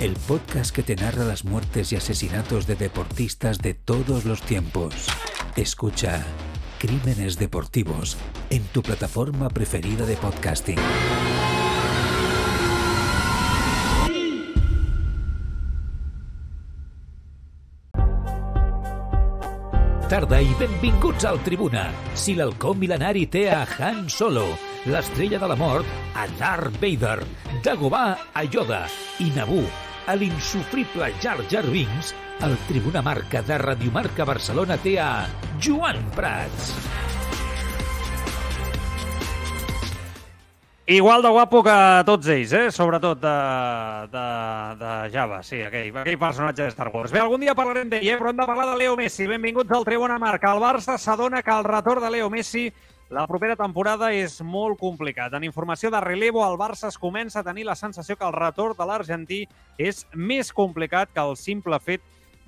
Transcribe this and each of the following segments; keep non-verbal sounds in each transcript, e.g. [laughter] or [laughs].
el podcast que te narra las muertes y asesinatos de deportistas de todos los tiempos. Escucha Crímenes Deportivos en tu plataforma preferida de podcasting. Tarda i benvinguts al Tribuna. Si l'halcó mil·lenari té a Han Solo, l'estrella de la mort a Darth Vader, Dagobah a Yoda i Naboo a l'insufrible Jar Jar Binks, el Tribuna Marca de Radiomarca Barcelona té a Joan Prats. Igual de guapo que tots ells, eh? sobretot de, de, de Java, sí, aquell, aquell personatge de Star Wars. Bé, algun dia parlarem d'ell, eh? però hem de parlar de Leo Messi. Benvinguts al Tribuna Marca. El Barça s'adona que el retorn de Leo Messi la propera temporada és molt complicat. En informació de relevo, el Barça es comença a tenir la sensació que el retorn de l'argentí és més complicat que el simple fet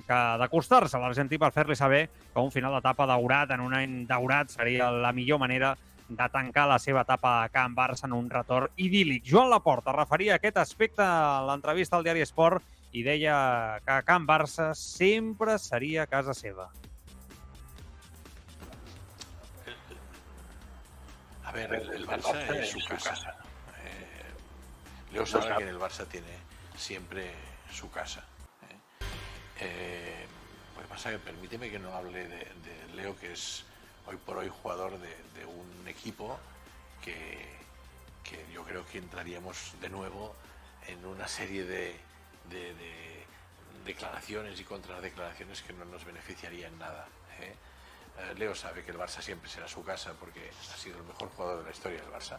que d'acostar-se a l'argentí per fer-li saber que un final d'etapa daurat, en un any daurat, seria la millor manera de tancar la seva etapa a Can Barça en un retorn idíl·lic. Joan Laporta referia aquest aspecte a l'entrevista al diari Esport i deia que Can Barça sempre seria casa seva. A ver, el, el Barça es su casa. Eh, Leo sabe que en el Barça tiene siempre su casa. ¿eh? Eh, que pasa que permíteme que no hable de, de Leo, que es hoy por hoy jugador de, de un equipo que, que, yo creo que entraríamos de nuevo en una serie de, de, de declaraciones y contradeclaraciones que no nos beneficiarían nada. ¿eh? Eh, Leo sabe que el Barça siempre será su casa porque ha sido el mejor jugador de la historia del Barça.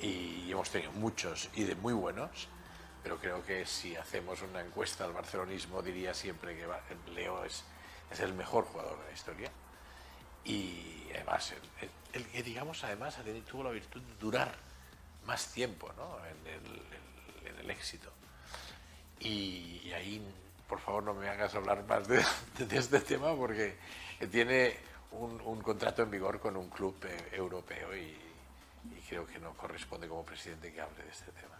Y hemos tenido muchos y de muy buenos, pero creo que si hacemos una encuesta al barcelonismo diría siempre que Leo es, es el mejor jugador de la historia. Y además el, que digamos además tuvo la virtud de durar más tiempo ¿no? en, el, en, el, éxito. Y, y, ahí por favor no me hagas hablar más de, [laughs] de este tema porque tiene un, un, contrato en vigor con un club eh, europeo y, y creo que no corresponde como presidente que hable de este tema.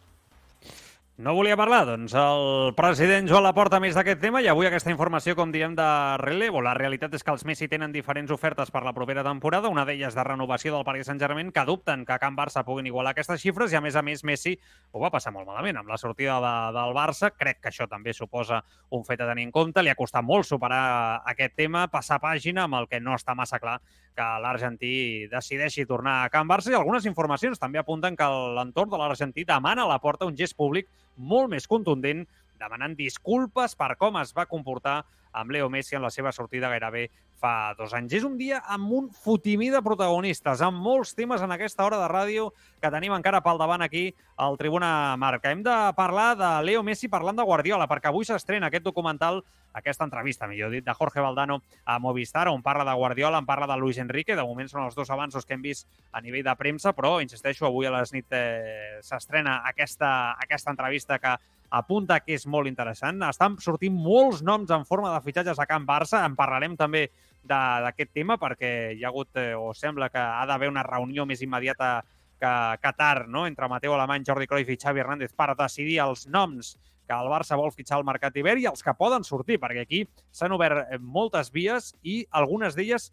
No volia parlar, doncs, el president Joan Laporta més d'aquest tema i avui aquesta informació, com diem, de relevo. La realitat és que els Messi tenen diferents ofertes per la propera temporada, una d'elles de renovació del Paris Saint-Germain, que dubten que a Can Barça puguin igualar aquestes xifres i, a més a més, Messi ho va passar molt malament amb la sortida de, del Barça. Crec que això també suposa un fet a tenir en compte. Li ha costat molt superar aquest tema, passar pàgina amb el que no està massa clar que l'argentí decideixi tornar a Can Barça i algunes informacions també apunten que l'entorn de l'argentí demana a la porta un gest públic molt més contundent, demanant disculpes per com es va comportar amb Leo Messi en la seva sortida gairebé fa dos anys. És un dia amb un fotimí de protagonistes, amb molts temes en aquesta hora de ràdio que tenim encara pel davant aquí al Tribuna Marca. Hem de parlar de Leo Messi parlant de Guardiola, perquè avui s'estrena aquest documental, aquesta entrevista, millor dit, de Jorge Valdano a Movistar, on parla de Guardiola, en parla de Luis Enrique, de moment són els dos avanços que hem vist a nivell de premsa, però, insisteixo, avui a les nit eh, s'estrena aquesta, aquesta entrevista que apunta que és molt interessant. Estan sortint molts noms en forma de fitxatges a Can Barça. En parlarem també d'aquest tema perquè hi ha hagut, eh, o sembla que ha d'haver una reunió més immediata que Qatar, no? entre Mateu Alemany, Jordi Cruyff i Xavi Hernández per decidir els noms que el Barça vol fitxar al mercat d'hivern i els que poden sortir, perquè aquí s'han obert eh, moltes vies i algunes d'elles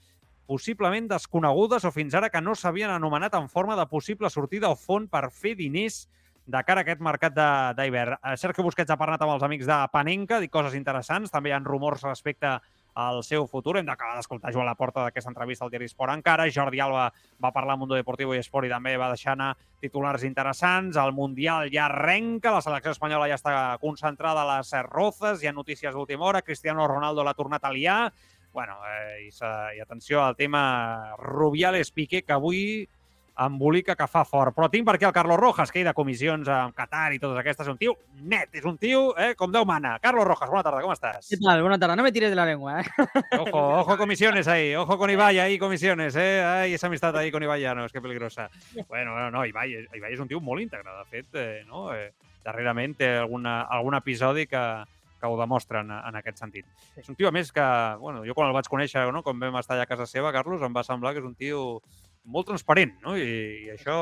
possiblement desconegudes o fins ara que no s'havien anomenat en forma de possible sortida o font per fer diners de cara a aquest mercat d'hivern. Eh, Sergio Busquets ha parlat amb els amics de Panenka, dit coses interessants, també hi ha rumors respecte al seu futur. Hem d'acabar d'escoltar Joan Laporta d'aquesta entrevista al diari Esport encara. Jordi Alba va parlar amb Mundo Deportivo i Esport i també va deixar anar titulars interessants. El Mundial ja arrenca, la selecció espanyola ja està concentrada a les rozes, hi ha notícies d'última hora, Cristiano Ronaldo l'ha tornat a liar. Bueno, eh, i, i atenció al tema Rubiales-Piqué, que avui embolica que fa fort. Però tinc per aquí el Carlos Rojas, que hi de comissions amb Qatar i totes aquestes. És un tio net, és un tio eh, com Déu mana. Carlos Rojas, bona tarda, com estàs? ¿Qué tal? Buena tarde. No me tires de la lengua, ¿eh? Ojo, ojo [laughs] comisiones ahí, ojo con Ibai ahí, comisiones, eh? Ai, esa amistad ahí con Ibai Llanos, que peligrosa. Bueno, bueno, no, Ibai, Ibai és un tio molt íntegre, de fet, eh, no? Eh, darrerament té alguna, algun episodi que, que ho demostra en, en aquest sentit. És un tio, a més, que, bueno, jo quan el vaig conèixer, no, quan vam estar allà a casa seva, Carlos, em va semblar que és un tio molt transparent, no? I, i això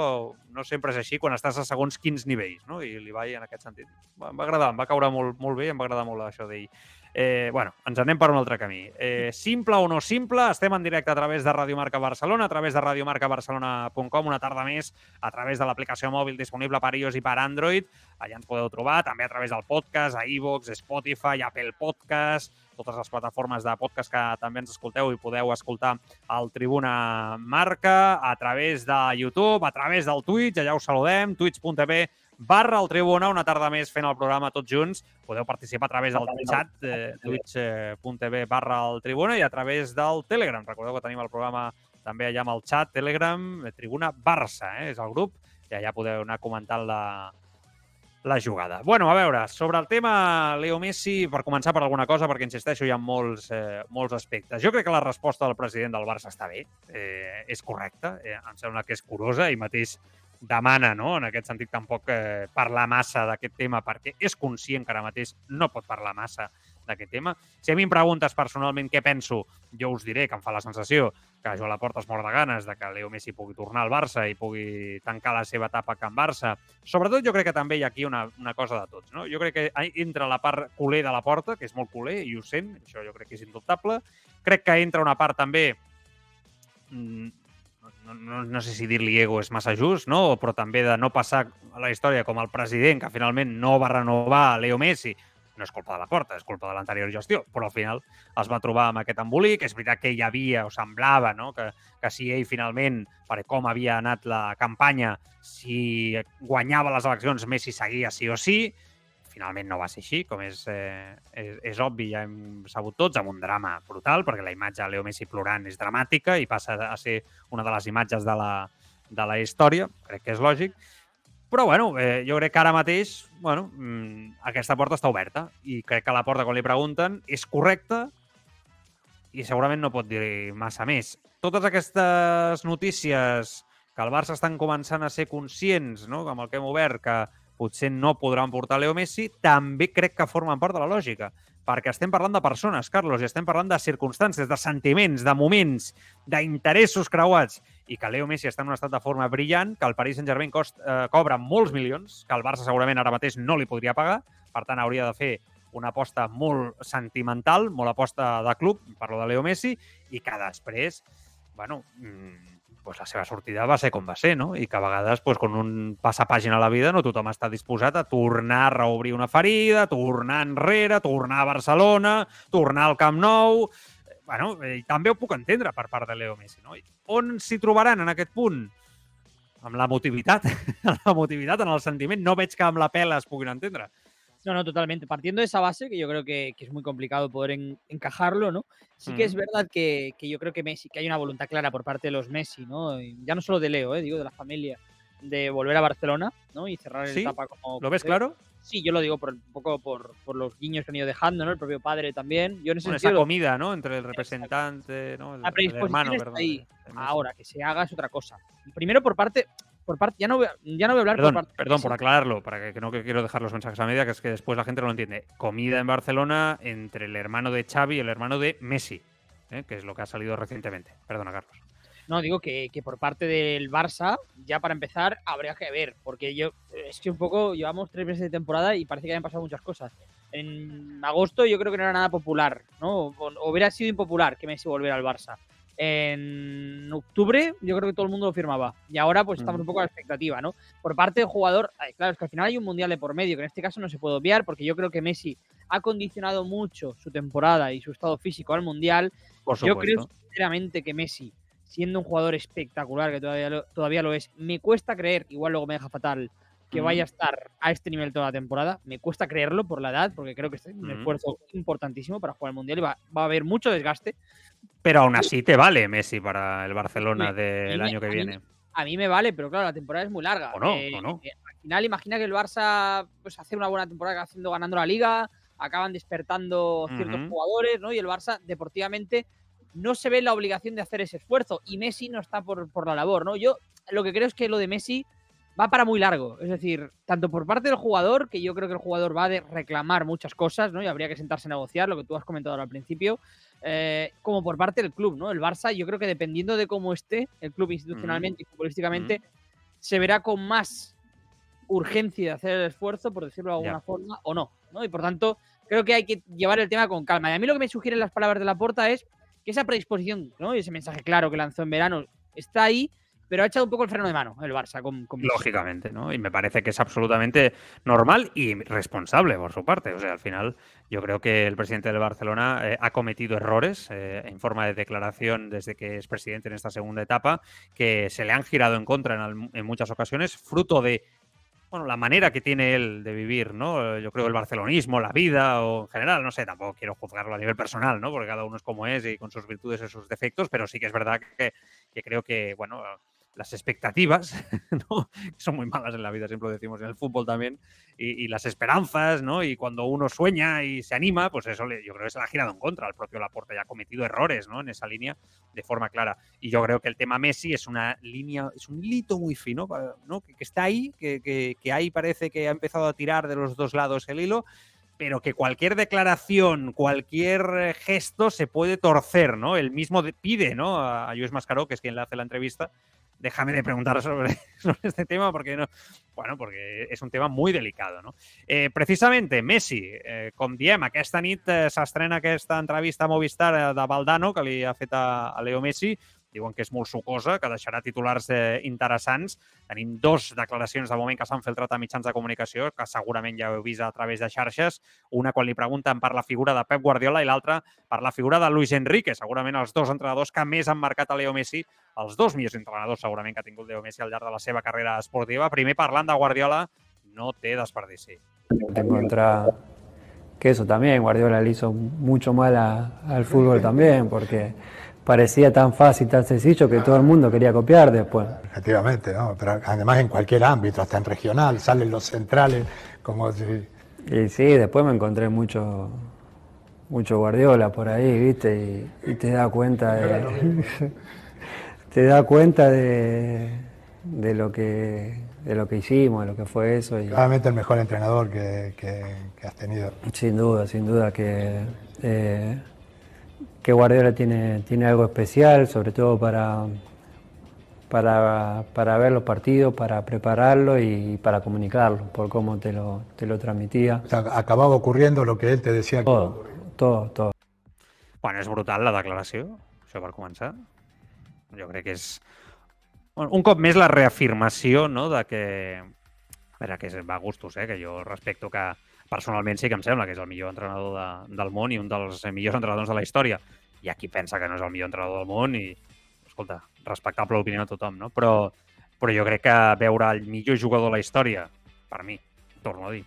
no sempre és així quan estàs a segons quins nivells, no? I li vaig en aquest sentit. Em va agradar, em va caure molt, molt bé em va agradar molt això d'ell. Eh, bueno, ens anem per un altre camí. Eh, simple o no simple, estem en directe a través de Radio Marca Barcelona, a través de radiomarcabarcelona.com, una tarda més, a través de l'aplicació mòbil disponible per iOS i per Android. Allà ens podeu trobar, també a través del podcast, a iVoox, Spotify, Apple Podcast, totes les plataformes de podcast que també ens escolteu i podeu escoltar al Tribuna Marca, a través de YouTube, a través del Twitch, allà us saludem, twitch.tv barra el Tribuna, una tarda més fent el programa tots junts. Podeu participar a través del xat eh, twitch.tv barra el Tribuna i a través del Telegram. Recordeu que tenim el programa també allà amb el xat Telegram, eh, Tribuna Barça, eh, és el grup, i allà podeu anar comentant la, la jugada. Bueno, a veure, sobre el tema Leo Messi, per començar per alguna cosa, perquè insisteixo, hi ha molts, eh, molts aspectes. Jo crec que la resposta del president del Barça està bé, eh, és correcta, eh, em sembla que és curosa i mateix demana, no? en aquest sentit, tampoc eh, parlar massa d'aquest tema perquè és conscient que ara mateix no pot parlar massa d'aquest tema. Si a mi em preguntes personalment què penso, jo us diré que em fa la sensació que Joan Laporta es mor de ganes de que Leo Messi pugui tornar al Barça i pugui tancar la seva etapa a Can Barça. Sobretot jo crec que també hi ha aquí una, una cosa de tots. No? Jo crec que entra la part culer de la porta, que és molt culer i ho sent, això jo crec que és indubtable. Crec que entra una part també mm, no, no, no sé si dir-li ego és massa just, no? però també de no passar a la història com el president que finalment no va renovar Leo Messi, no és culpa de la porta, és culpa de l'anterior gestió, però al final es va trobar amb aquest embolic. És veritat que hi havia, o semblava, no? que, que si ell finalment, per com havia anat la campanya, si guanyava les eleccions, Messi seguia sí o sí, finalment no va ser així, com és, eh, és, és obvi, ja hem sabut tots, amb un drama brutal, perquè la imatge de Leo Messi plorant és dramàtica i passa a ser una de les imatges de la, de la història, crec que és lògic. Però, bueno, eh, jo crec que ara mateix, bueno, mmm, aquesta porta està oberta i crec que la porta, quan li pregunten, és correcta i segurament no pot dir massa més. Totes aquestes notícies que el Barça estan començant a ser conscients, no?, amb el que hem obert, que potser no podran portar Leo Messi, també crec que formen part de la lògica, perquè estem parlant de persones, Carlos, i estem parlant de circumstàncies, de sentiments, de moments, d'interessos creuats, i que Leo Messi està en un estat de forma brillant, que el Paris Saint-Germain cost, eh, cobra molts milions, que el Barça segurament ara mateix no li podria pagar, per tant hauria de fer una aposta molt sentimental, molt aposta de club, parlo de Leo Messi, i que després, bueno, mmm, pues la seva sortida va ser com va ser, no? I que a vegades, pues, quan un passa pàgina a la vida, no tothom està disposat a tornar a reobrir una ferida, tornar enrere, tornar a Barcelona, tornar al Camp Nou... Bueno, i també ho puc entendre per part de Leo Messi, no? On s'hi trobaran en aquest punt? Amb la motivitat, [laughs] amb la motivitat, en el sentiment. No veig que amb la pela es puguin entendre. No, no, totalmente. Partiendo de esa base, que yo creo que, que es muy complicado poder en, encajarlo, ¿no? Sí que es verdad que, que, yo creo que Messi, que hay una voluntad clara por parte de los Messi, ¿no? Ya no solo de Leo, ¿eh? digo, de la familia, de volver a Barcelona, ¿no? Y cerrar ¿Sí? la etapa como. ¿Lo ves claro? Sí, yo lo digo por un poco por, por, los guiños que han ido dejando, ¿no? El propio padre también. Yo en ese bueno, sentido, esa comida, ¿no? Entre el representante, ¿no? El, la predisposición el hermano, está perdón. ahí. Ahora, que se haga es otra cosa. Primero por parte, por parte, ya no voy a, ya no voy a hablar perdón, por parte. Perdón, por aclararlo, para que, que, no que quiero dejar los mensajes a media, que es que después la gente no lo entiende. Comida en Barcelona entre el hermano de Xavi y el hermano de Messi, ¿eh? que es lo que ha salido recientemente. Perdona, Carlos. No, digo que, que, por parte del Barça, ya para empezar, habría que ver, porque yo es que un poco llevamos tres meses de temporada y parece que han pasado muchas cosas. En agosto yo creo que no era nada popular, ¿no? O, o hubiera sido impopular que Messi volviera al Barça. En octubre yo creo que todo el mundo lo firmaba y ahora pues estamos un poco a la expectativa, ¿no? Por parte del jugador, claro, es que al final hay un mundial de por medio, que en este caso no se puede obviar porque yo creo que Messi ha condicionado mucho su temporada y su estado físico al mundial. Por yo creo sinceramente que Messi siendo un jugador espectacular, que todavía lo, todavía lo es, me cuesta creer, igual luego me deja fatal, que vaya a estar a este nivel toda la temporada. Me cuesta creerlo por la edad, porque creo que es un mm. esfuerzo importantísimo para jugar el Mundial y va, va, a haber mucho desgaste. Pero aún así te vale Messi para el Barcelona del me, año que a viene. Mí, a mí me vale, pero claro, la temporada es muy larga. O no, Eh, o no. eh, al final, imagina que el Barça pues, hace una buena temporada haciendo, ganando la liga, acaban despertando ciertos jugadores, ¿no? Y el Barça, deportivamente, no se ve la obligación de hacer ese esfuerzo. Y Messi no está por, por la labor, ¿no? Yo lo que creo es que lo de Messi va para muy largo. Es decir, tanto por parte del jugador, que yo creo que el jugador va a reclamar muchas cosas, ¿no? Y habría que sentarse a negociar, lo que tú has comentado ahora al principio, eh, como por parte del club, ¿no? El Barça, yo creo que dependiendo de cómo esté el club institucionalmente y futbolísticamente, se verá con más urgencia de hacer el esfuerzo, por decirlo de alguna forma, o no, ¿no? Y por tanto, creo que hay que llevar el tema con calma. Y a mí lo que me sugieren las palabras de la porta es que esa predisposición, ¿no? Y ese mensaje claro que lanzó en verano está ahí, pero ha echado un poco el freno de mano el Barça con, con. Lógicamente, ¿no? Y me parece que es absolutamente normal y responsable por su parte. O sea, al final, yo creo que el presidente del Barcelona eh, ha cometido errores eh, en forma de declaración desde que es presidente en esta segunda etapa, que se le han girado en contra en, muchas ocasiones, fruto de bueno, la manera que tiene él de vivir, ¿no? Yo creo el barcelonismo, la vida o en general, no sé, tampoco quiero juzgarlo a nivel personal, ¿no? Porque cada uno es como es y con sus virtudes y sus defectos, pero sí que es verdad que creo que, bueno, las expectativas, [laughs] son muy malas en la vida, siempre lo decimos en el fútbol también, y, las esperanzas, ¿no? Y cuando uno sueña y se anima, pues eso le- yo creo que se le ha girado en contra al propio Laporta y ha cometido errores, ¿no? En esa línea de forma clara. Y yo creo que el tema Messi es una línea, es un hilito muy fino, ¿no? Que, está ahí, que ahí parece que ha empezado a tirar de los dos lados el hilo, pero que cualquier declaración, cualquier eh, gesto se puede torcer, ¿no? El mismo de- pide, ¿no? A, Lluís Mascaró, que es quien le hace la entrevista, déjame de preguntar [laughs] sobre, este tema porque no, bueno, porque és un tema muy delicado, no? Eh, precisamente, Messi, eh, com diem, aquesta nit eh, s'estrena aquesta entrevista a Movistar eh, de Valdano, que li ha fet a, a Leo Messi, diuen que és molt sucosa, que deixarà titulars eh, interessants. Tenim dos declaracions de moment que s'han filtrat a mitjans de comunicació, que segurament ja heu vist a través de xarxes. Una quan li pregunten per la figura de Pep Guardiola i l'altra per la figura de Luis Enrique, segurament els dos entrenadors que més han marcat a Leo Messi, els dos millors entrenadors segurament que ha tingut Leo Messi al llarg de la seva carrera esportiva. Primer parlant de Guardiola, no té desperdici. encontrás que eso también, Guardiola le hizo mucho mal a- al fútbol también, porque parecía tan fácil, tan sencillo que todo el mundo quería copiar después. Efectivamente, ¿no? Pero además en cualquier ámbito, hasta en regional, salen los centrales como si... Y sí, después me encontré mucho, mucho Guardiola por ahí, ¿viste? Y, y te das cuenta de, [laughs] te das cuenta de, de lo que de lo que hicimos, de lo que fue eso. Y, Claramente el mejor entrenador que, que- que has tenido. Sin duda, sin duda que, eh, que Guardiola tiene, tiene algo especial, sobre todo para, para, para ver los partidos, para prepararlo y para comunicarlo, por cómo te lo, te lo transmitía. O sea, acababa ocurriendo lo que él te decía que Todo, todo, todo. Bueno, és brutal la declaració, això per començar. Jo crec que és un cop més la reafirmació no, de que... A veure, que és, va a gustos, eh? que jo respecto que personalment sí que em sembla que és el millor entrenador de, del món i un dels millors entrenadors de la història. Hi ha qui pensa que no és el millor entrenador del món i, escolta, respectable l'opinió de tothom, no? Però, però jo crec que veure el millor jugador de la història, per mi, torno a dir,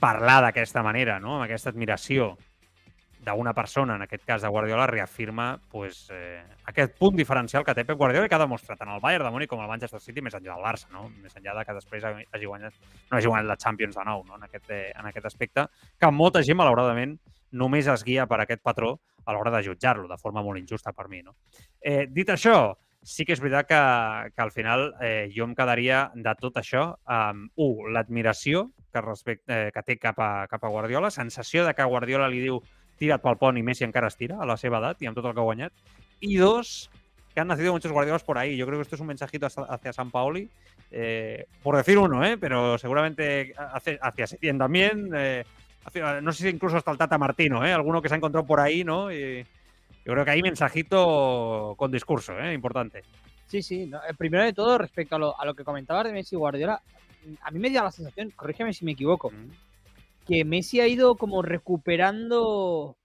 parlar d'aquesta manera, no? amb aquesta admiració d'una persona, en aquest cas de Guardiola, reafirma pues, eh, aquest punt diferencial que té Pep Guardiola i que ha demostrat tant el Bayern de Múnich com el Manchester City més enllà del Barça, no? més enllà de que després hagi guanyat, no hagi guanyat la Champions de nou no? en, aquest, eh, en aquest aspecte, que molta gent, malauradament, només es guia per aquest patró a l'hora de jutjar-lo, de forma molt injusta per mi. No? Eh, dit això, sí que és veritat que, que al final eh, jo em quedaria de tot això amb, un, l'admiració que, respecte, eh, que té cap a, cap a Guardiola, sensació de que Guardiola li diu tira't pel pont i Messi encara es tira a la seva edat i amb tot el que ha guanyat. I dos, que han nacido muchos Guardiolas por ahí. Yo creo que esto es un mensajito hacia, San Paoli, eh, por decir uno, ¿eh? pero seguramente hacia, hacia Setién también. eh, hacia- no sé si incluso hasta el Tata Martino, ¿eh? alguno que se ha encontrado por ahí, ¿no? Y yo creo que hay mensajito con discurso, ¿eh? importante. Sí, sí. no, eh, primero de todo, respecto a lo, a lo que comentabas de Messi y Guardiola, a mí me da la sensación, corrígeme si me equivoco, Mm. Que Messi ha ido como recuperando.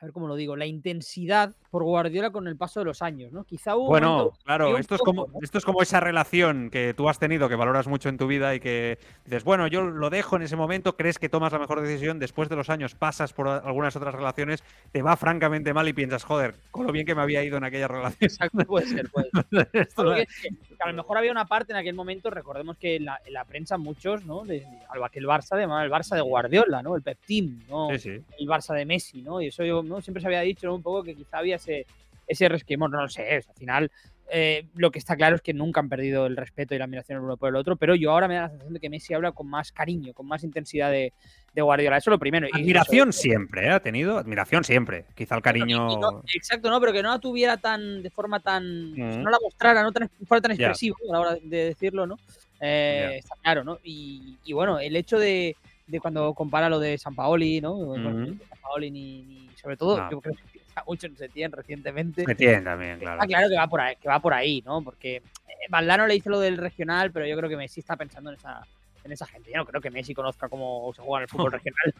A ver cómo lo digo, la intensidad por Guardiola con el paso de los años, ¿no? Quizá hubo Bueno, momento claro, esto es, como, ¿no? esto es como esa relación que tú has tenido, que valoras mucho en tu vida y que dices, bueno, yo lo dejo en ese momento, crees que tomas la mejor decisión, después de los años pasas por algunas otras relaciones, te va francamente mal y piensas, joder, con lo bien que me había ido en aquella relación. Exacto, puede ser, puede ser. [laughs] Esto Porque no- es que, que a lo mejor había una parte en aquel momento, recordemos que en la, en la prensa muchos, ¿no? De, de- al- que el Barça llamaba el Barça de Guardiola, ¿no? El Pep Team, ¿no? Sí, sí. El Barça de Messi, ¿no? Y eso yo ¿no? siempre se había dicho ¿no? un poco que quizá había ese, ese resquemor, no lo sé, es, al final eh, lo que está claro es que nunca han perdido el respeto y la admiración el uno por el otro, pero yo ahora me da la sensación de que Messi habla con más cariño, con más intensidad de, de Guardiola, eso es lo primero. Y Admiración eso- siempre, ¿eh? Ha tenido admiración siempre. Quizá el cariño. y no- exacto, no, pero que no la tuviera tan de forma tan. Mm. No la mostrara, no tan, fuera tan expresivo a la hora de decirlo, ¿no? Eh, Ya. Está claro, ¿no? Y, y bueno, el hecho de, de cuando compara lo de San Paoli, ¿no? San Paoli ni, ni- sobre todo, No. yo creo que piensa mucho en Setién recientemente. Se tiene también, claro. Está claro que va por ahí, que va por ahí, ¿no? Porque eh, Valdano le hizo lo del regional, pero yo creo que Messi está pensando en esa, en esa gente. Yo no creo que Messi conozca cómo se juega en el fútbol [laughs] regional.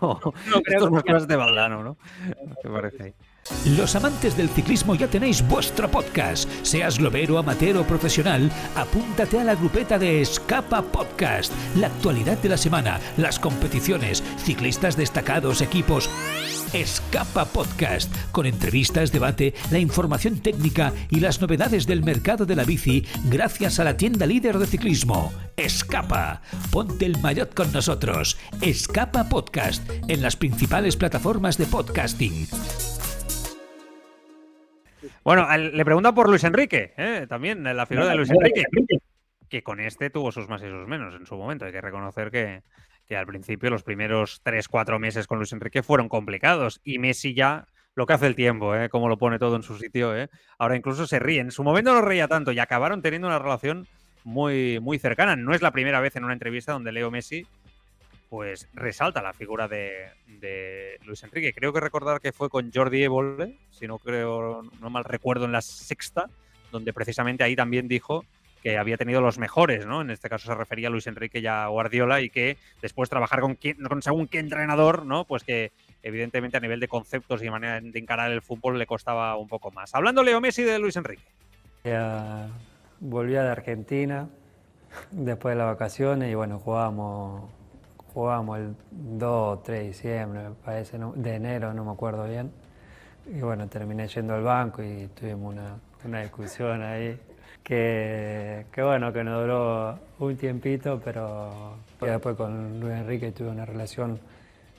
no, [laughs] No creo esto es más que- cosas de Valdano, ¿no? ¿Qué parece ahí? Los amantes del ciclismo ya tenéis vuestro podcast. Seas globero, amateur o profesional, apúntate a la grupeta de Escapa Podcast. La actualidad de la semana, las competiciones, ciclistas destacados, equipos. Escapa Podcast, con entrevistas, debate, la información técnica y las novedades del mercado de la bici gracias a la tienda líder de ciclismo. Escapa. Ponte el maillot con nosotros. Escapa Podcast, en las principales plataformas de podcasting. Bueno, le pregunta por Luis Enrique, ¿eh? también la figura de Luis Enrique, que con este tuvo sus más y sus menos en su momento. Hay que reconocer que, que al principio los primeros 3-4 meses con Luis Enrique fueron complicados y Messi ya lo que hace el tiempo, ¿eh? como lo pone todo en su sitio. ¿eh? Ahora incluso se ríe. En su momento no reía tanto y acabaron teniendo una relación muy, muy cercana. No es la primera vez en una entrevista donde Leo Messi pues resalta la figura de, Luis Enrique. Creo que recordar que fue con Jordi Évole, si no creo, no mal recuerdo, en la sexta, donde precisamente ahí también dijo que había tenido los mejores, ¿no? En este caso se refería a Luis Enrique y a Guardiola y que después trabajar con, quien, con según qué entrenador, ¿no? Pues que evidentemente a nivel de conceptos y manera de encarar el fútbol le costaba un poco más. Hablando Leo Messi de Luis Enrique. Ya volvía de Argentina después de las vacaciones y bueno, jugábamos, jugábamos el 2 o 3 de diciembre, me parece, de enero, no me acuerdo bien. Y bueno, terminé yendo al banco y tuvimos una, una discusión ahí que, que bueno, que nos duró un tiempito, pero después con Luis Enrique tuve una relación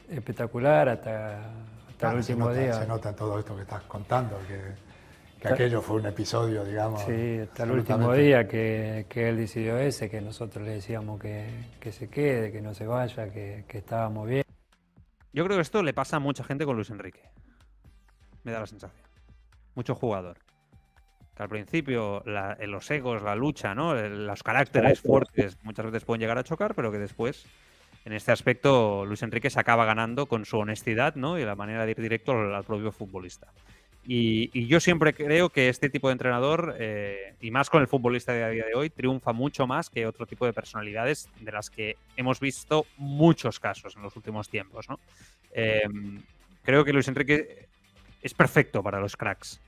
espectacular hasta, hasta el Claro, se, último nota, día. se nota todo esto que estás contando, que, que aquello fue un episodio, digamos. Sí, hasta el último día que, que él decidió ese, que nosotros le decíamos que, que se quede, que no se vaya, que, que estábamos bien. Yo creo que esto le pasa a mucha gente con Luis Enrique. Me da la sensación. Mucho jugador. Que al principio la- en los egos, la lucha, ¿no? El- Los caracteres fuertes muchas veces pueden llegar a chocar, pero que después, en este aspecto, Luis Enrique se acaba ganando con su honestidad, ¿no? Y la manera de ir directo al, al propio futbolista. Y, y yo siempre creo que este tipo de entrenador, eh, y más con el futbolista de a día de hoy, triunfa mucho más que otro tipo de personalidades de las que hemos visto muchos casos en los últimos tiempos, ¿no? Eh, creo que Luis Enrique es perfecto para los cracks.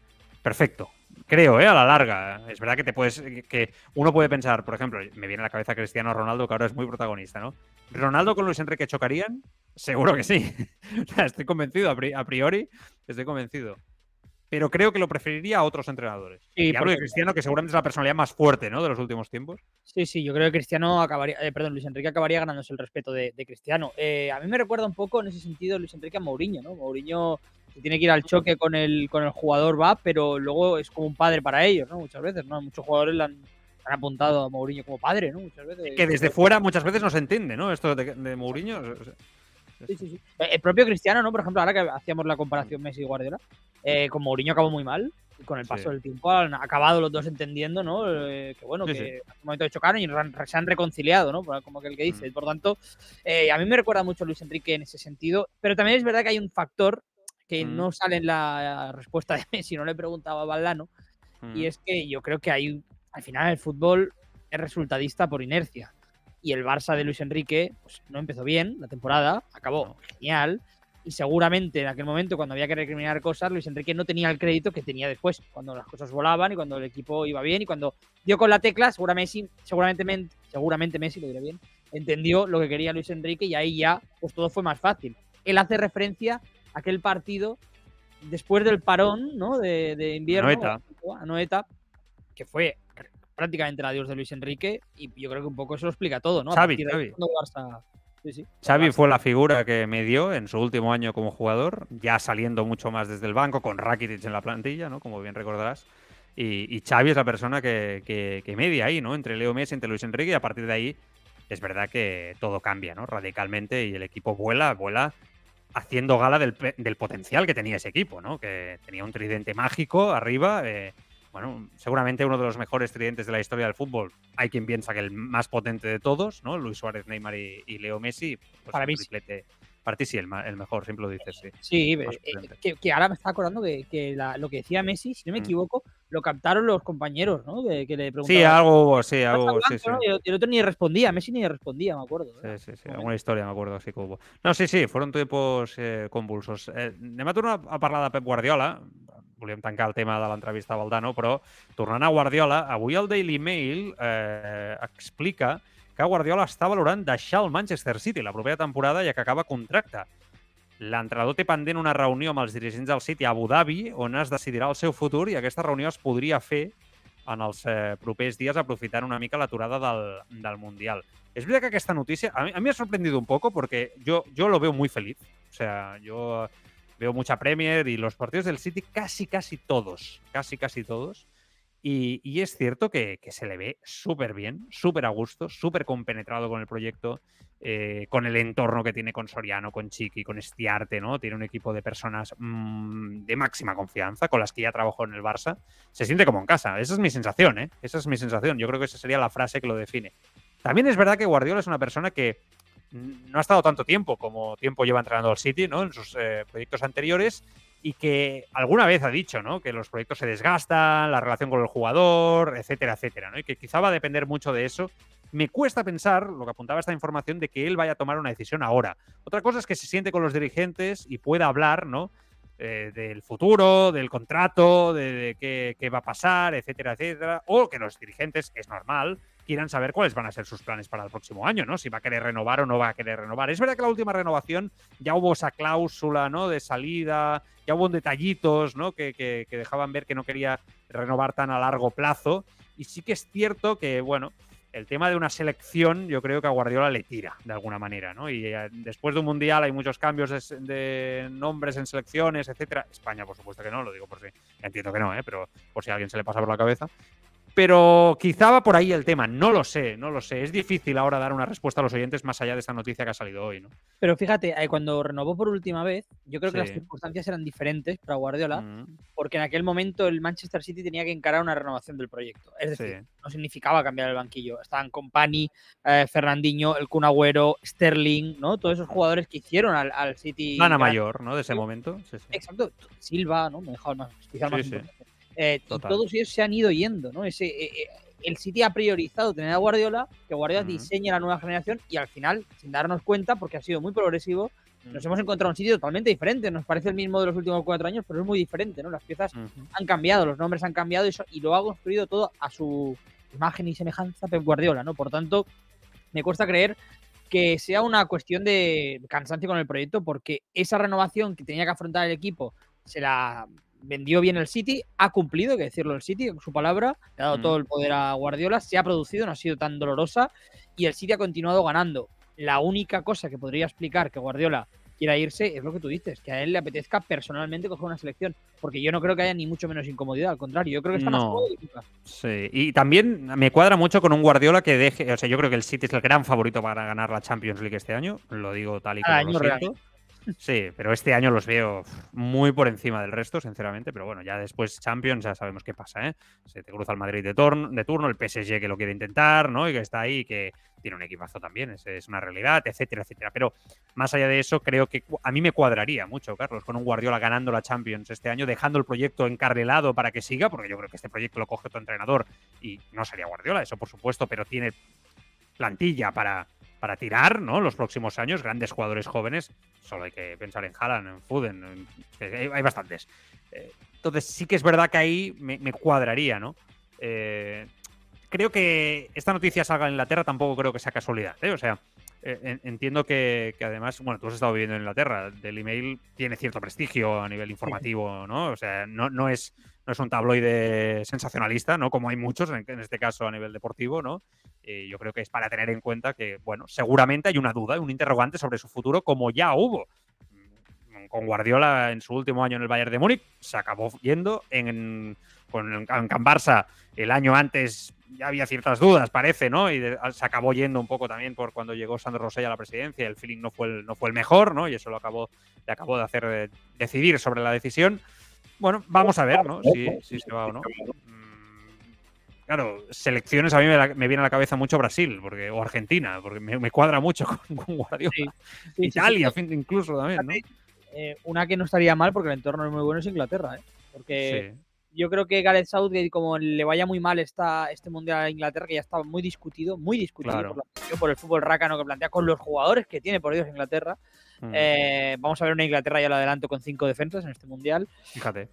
Perfecto. Creo, ¿eh? A la larga. Es verdad que te puedes. que uno puede pensar, por ejemplo, me viene a la cabeza Cristiano Ronaldo, que ahora es muy protagonista, ¿no? ¿Ronaldo con Luis Enrique chocarían? Seguro que sí. [laughs] Estoy convencido, a pri- a priori, estoy convencido. Pero creo que lo preferiría a otros entrenadores. Sí, y hablo de Cristiano, que seguramente es la personalidad más fuerte, ¿no? De los últimos tiempos. Sí, sí, yo creo que Cristiano acabaría, eh, perdón, Luis Enrique acabaría ganándose el respeto de, de Cristiano. Eh, a mí me recuerda un poco en ese sentido Luis Enrique a Mourinho, ¿no? Mourinho tiene que ir al choque con el, con el jugador va, pero luego es como un padre para ellos, ¿no? Muchas veces, ¿no? Muchos jugadores le han, han apuntado a Mourinho como padre, ¿no? Muchas veces. Que desde fuera muchas veces no se entiende, ¿no? Esto de, de Mourinho. o sea, Sí, sí, sí. Eh, El propio Cristiano, ¿no? Por ejemplo, ahora que hacíamos la comparación Messi y Guardiola, eh, con Mourinho acabó muy mal. Y con el paso del tiempo han acabado los dos entendiendo, ¿no? Eh, que bueno, que en un momento chocaron y se han reconciliado, ¿no? Como aquel que dice. Mm. Por tanto, eh, a mí me recuerda mucho a Luis Enrique en ese sentido. Pero también es verdad que hay un factor que Mm. no sale en la respuesta de [laughs] Messi, no le preguntaba a Valdano, y mm. es que yo creo que hay, al final el fútbol es resultadista por inercia. Y el Barça de Luis Enrique pues, no empezó bien la temporada, acabó No. genial. y seguramente en aquel momento cuando había que recriminar cosas, Luis Enrique no tenía el crédito que tenía después, cuando las cosas volaban y cuando el equipo iba bien y cuando dio con la tecla, seguramente Messi, seguramente, seguramente Messi, lo diré bien, entendió lo que quería Luis Enrique y ahí ya pues todo fue más fácil. Él hace referencia aquel partido después del parón ¿no? de, de invierno, a Noeta, que fue prácticamente el adiós de Luis Enrique y yo creo que un poco eso lo explica todo, ¿no? Xavi, Xavi. cuando Barça- sí, sí, Xavi Barça- fue la figura que me dio en su último año como jugador, ya saliendo mucho más desde el banco, con Rakitic en la plantilla, ¿no? Como bien recordarás. Y, y Xavi es la persona que, que- que media ahí, ¿no? Entre Leo Messi, entre Luis Enrique, y a partir de ahí es verdad que todo cambia, ¿no? Radicalmente y el equipo vuela, vuela haciendo gala del, del potencial que tenía ese equipo, ¿no? Que tenía un tridente mágico arriba. eh, bueno, seguramente uno de los mejores tridentes de la historia del fútbol. Hay quien piensa que el más potente de todos, ¿no? Luis Suárez, Neymar y, y Leo Messi. Pues Para mí triplete. Para ti sí, el, el mejor, siempre lo dices, sí. Sí, eh, potente. que, que ahora me está acordando que, que la- lo que decía Messi, si no me Mm. equivoco, lo captaron los compañeros, ¿no? Que, que le preguntaban. Sí, algo hubo, sí, "¿Estás algo hubo, sí, sí. no?". El- otro ni respondía, Messi ni respondía, me acuerdo. ¿eh? Sí, sí, sí. Alguna historia me acuerdo así que hubo. No, sí, sí, fueron tiempos eh, convulsos. Eh, anem a tornar a parlar de Pep Guardiola. Volíem tancar el tema de l'entrevista a Valdano, però tornant a Guardiola, avui el Daily Mail eh, explica que Guardiola està valorant deixar el Manchester City la propera temporada ja que acaba contracte. L'entrenador té pendent una reunió amb els dirigents del City a Abu Dhabi on es decidirà el seu futur i aquesta reunió es podria fer en els eh, propers dies aprofitant una mica l'aturada del, del Mundial. Es verdad que aquesta noticia a mí, a me ha sorprendido un poco porque yo, yo lo veo muy feliz. O sea, yo veo mucha Premier y los partidos del City casi, casi todos, casi, casi todos. Y, es cierto que, se le ve súper bien, súper a gusto, súper compenetrado con el proyecto, eh, con el entorno que tiene con Soriano, con Chiqui, con Estiarte, ¿no? Tiene un equipo de personas mm, de máxima confianza, con las que ya trabajó en el Barça. Se siente como en casa. Esa es mi sensación, ¿eh? Esa es mi sensación. Yo creo que esa sería la frase que lo define. También es verdad que Guardiola es una persona que no ha estado tanto tiempo como tiempo lleva entrenando al City, ¿no? En sus eh, proyectos anteriores y que alguna vez ha dicho, ¿no? Que los proyectos se desgastan, la relación con el jugador, etcétera, etcétera, ¿no? Y que quizá va a depender mucho de eso. Me cuesta pensar, lo que apuntaba esta información, de que él vaya a tomar una decisión ahora. Otra cosa es que se siente con los dirigentes y pueda hablar, ¿no? Eh, del futuro, del contrato, de, de qué, qué va a pasar, etcétera, etcétera. O que los dirigentes, es normal, quieran saber cuáles van a ser sus planes para el próximo año, ¿no? Si va a querer renovar o no va a querer renovar. Es verdad que la última renovación ya hubo esa cláusula, ¿no? De salida, ya hubo detallitos, ¿no? Que, que- dejaban ver que no quería renovar tan a largo plazo. Y sí que es cierto que, bueno, el tema de una selección yo creo que a Guardiola le tira de alguna manera, ¿no? Y eh, después de un mundial hay muchos cambios de nombres en selecciones, etcétera. España, por supuesto que no, lo digo por si entiendo que no, ¿eh? pero por si a alguien se le pasa por la cabeza. Pero quizá va por ahí el tema, no lo sé, no lo sé. Es difícil ahora dar una respuesta a los oyentes más allá de esta noticia que ha salido hoy, ¿no? Pero fíjate, eh, cuando renovó por última vez, yo creo que las circunstancias eran diferentes para Guardiola, Mm, porque en aquel momento el Manchester City tenía que encarar una renovación del proyecto. Es sí. decir, no significaba cambiar el banquillo. Estaban Company, eh, Fernandinho, el Kun Agüero, Sterling, ¿no? Todos esos jugadores que hicieron al, al City. Gran- mayor, ¿no? De ese momento. Sí. Exacto, Silva, ¿no? Me el más, más. Eh, todos ellos se han ido yendo, ¿no? Ese, eh, eh, el City ha priorizado tener a Guardiola, que Guardiola Ujú. diseñe la nueva generación y al final, sin darnos cuenta, porque ha sido muy progresivo, nos hemos encontrado un sitio totalmente diferente. Nos parece el mismo de los últimos cuatro años, pero es muy diferente, ¿no? Las piezas han cambiado, los nombres han cambiado y lo ha construido todo a su imagen y semejanza Pep Guardiola, ¿no? Por tanto, me cuesta creer que sea una cuestión de cansancio con el proyecto, porque esa renovación que tenía que afrontar el equipo se la vendió bien el City, ha cumplido, hay que decirlo el City, con su palabra, le ha dado Mm. todo el poder a Guardiola, se ha producido, no ha sido tan dolorosa y el City ha continuado ganando. La única cosa que podría explicar que Guardiola quiera irse es lo que tú dices, que a él le apetezca personalmente coger una selección, porque yo no creo que haya ni mucho menos incomodidad, al contrario, yo creo que está más No. cómodo que nunca. Sí, y también me cuadra mucho con un Guardiola que deje, o sea, yo creo que el City es el gran favorito para ganar la Champions League este año, lo digo tal y como lo siento. Sí, pero este año los veo muy por encima del resto, sinceramente. Pero bueno, ya después Champions ya sabemos qué pasa, ¿eh? Se te cruza el Madrid de, torn- de turno, el PSG que lo quiere intentar, ¿no? Y que está ahí, que tiene un equipazo también, es, una realidad, etcétera, etcétera. Pero más allá de eso, creo que a mí me cuadraría mucho, Carlos, con un Guardiola ganando la Champions este año, dejando el proyecto encarrilado para que siga, porque yo creo que este proyecto lo coge otro entrenador y no sería Guardiola, eso por supuesto, pero tiene plantilla para para tirar, ¿no? Los próximos años, grandes jugadores jóvenes. Solo hay que pensar en Haaland, en Foden, en- que hay, bastantes. Eh, entonces sí que es verdad que ahí me, cuadraría, ¿no? Eh, creo que esta noticia salga en Inglaterra tampoco creo que sea casualidad, ¿eh? O sea, eh, en- entiendo que, que además, bueno, tú has estado viviendo en Inglaterra, del email tiene cierto prestigio a nivel informativo, ¿no? O sea, no, no es no es un tabloide sensacionalista, ¿no? Como hay muchos, en, en este caso a nivel deportivo, ¿no? Eh, yo creo que es para tener en cuenta que, bueno, seguramente hay una duda, un interrogante sobre su futuro, como ya hubo. Mm, Con Guardiola en su último año en el Bayern de Múnich, se acabó yendo. En, con en Can Barça el año antes ya había ciertas dudas, parece, ¿no? Y de- se acabó yendo un poco también por cuando llegó Sandro Rosell a la presidencia. El feeling no fue el, no fue el mejor, ¿no? Y eso lo acabó, le acabó de hacer eh, decidir sobre la decisión. Bueno, vamos a ver, ¿no? Si, si se va o no. Mm, Claro, selecciones a mí me, la- me viene a la cabeza mucho Brasil porque, o Argentina, porque me, me cuadra mucho [laughs] con, con Guardiola. Sí, Sí, sí, Italia, sí. fin- incluso también, ¿no? Eh, una que no estaría mal porque el entorno es muy bueno es Inglaterra, ¿eh? Porque Sí. yo creo que Gareth Southgate, como le vaya muy mal esta, este Mundial a Inglaterra, que ya está muy discutido, muy discutido Claro. por, la por el fútbol rácano que plantea, con los jugadores que tiene, por Dios, Inglaterra. Mm, Eh, vamos a ver una Inglaterra, ya lo adelanto, con cinco defensas en este Mundial. Fíjate.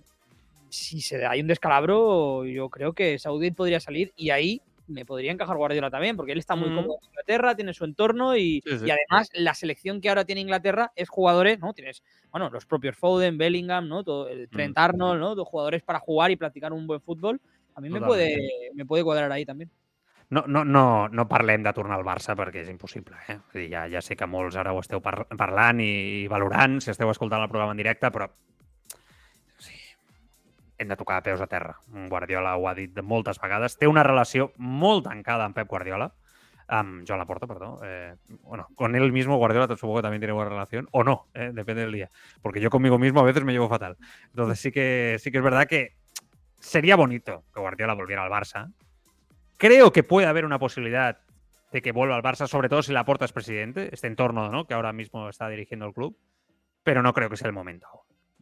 Si se da ahí un descalabro, yo creo que Southgate podría salir y ahí me podría encajar Guardiola también, porque él está muy Mm. cómodo en Inglaterra, tiene su entorno y, Sí, sí. y además la selección que ahora tiene Inglaterra es jugadores, ¿no? Tienes, bueno, los propios Foden, Bellingham, ¿no? Todo, el Trent Mm. Arnold, ¿no? Dos jugadores para jugar y practicar un buen fútbol. A mí me puede, me puede cuadrar ahí también. No, no, no, no parlem de tornar al Barça perquè és impossible. Eh? Sé que molts ara ho esteu par parlant i, i valorant, si esteu escoltant el programa en directe, però sí, hem de tocar peus a terra. Guardiola ho ha dit moltes vegades. Té una relació molt tancada amb Pep Guardiola, amb Joan Laporta, perdó. Eh, bueno, con él mismo Guardiola supongo que también tiene buena relación, o no, eh, depende del día. Porque yo conmigo mismo a veces me llevo fatal. Entonces sí que, sí que es verdad que sería bonito que Guardiola volviera al Barça. Creo que puede haber una posibilidad de que vuelva al Barça, sobre todo si Laporta es presidente, este entorno ¿no? que ahora mismo está dirigiendo el club, pero no creo que sea el momento.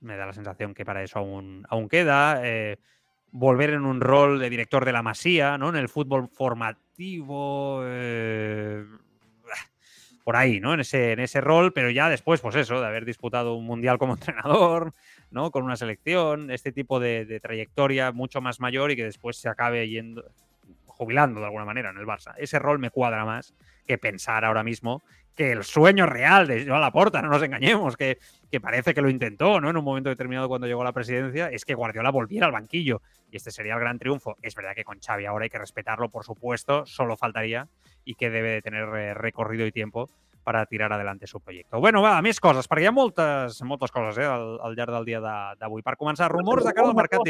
Me da la sensación que para eso aún, aún queda. eh, volver en un rol de director de la Masía, ¿no? En el fútbol formativo. eh, [sighs] por ahí, ¿no? En ese, en ese rol, pero ya después, pues eso, de haber disputado un mundial como [laughs] entrenador, ¿no? Con una selección, este tipo de trayectoria mucho más mayor y que después se acabe yendo, jubilando de alguna manera en el Barça. Ese rol me cuadra más que pensar ahora mismo que el sueño real de Joan Laporta, no nos engañemos, que, que parece que lo intentó, ¿no? En un momento determinado cuando llegó a la presidencia, es que Guardiola volviera al banquillo y este sería el gran triunfo. Es verdad que con Xavi ahora hay que respetarlo, por supuesto, solo faltaría i que debe de tener eh, recorrido i tiempo para tirar adelante su proyecto. Bueno, va, més coses, perquè hi ha moltes, moltes coses eh, al, al llarg del dia d'avui. Per començar, rumors de cara al mercat.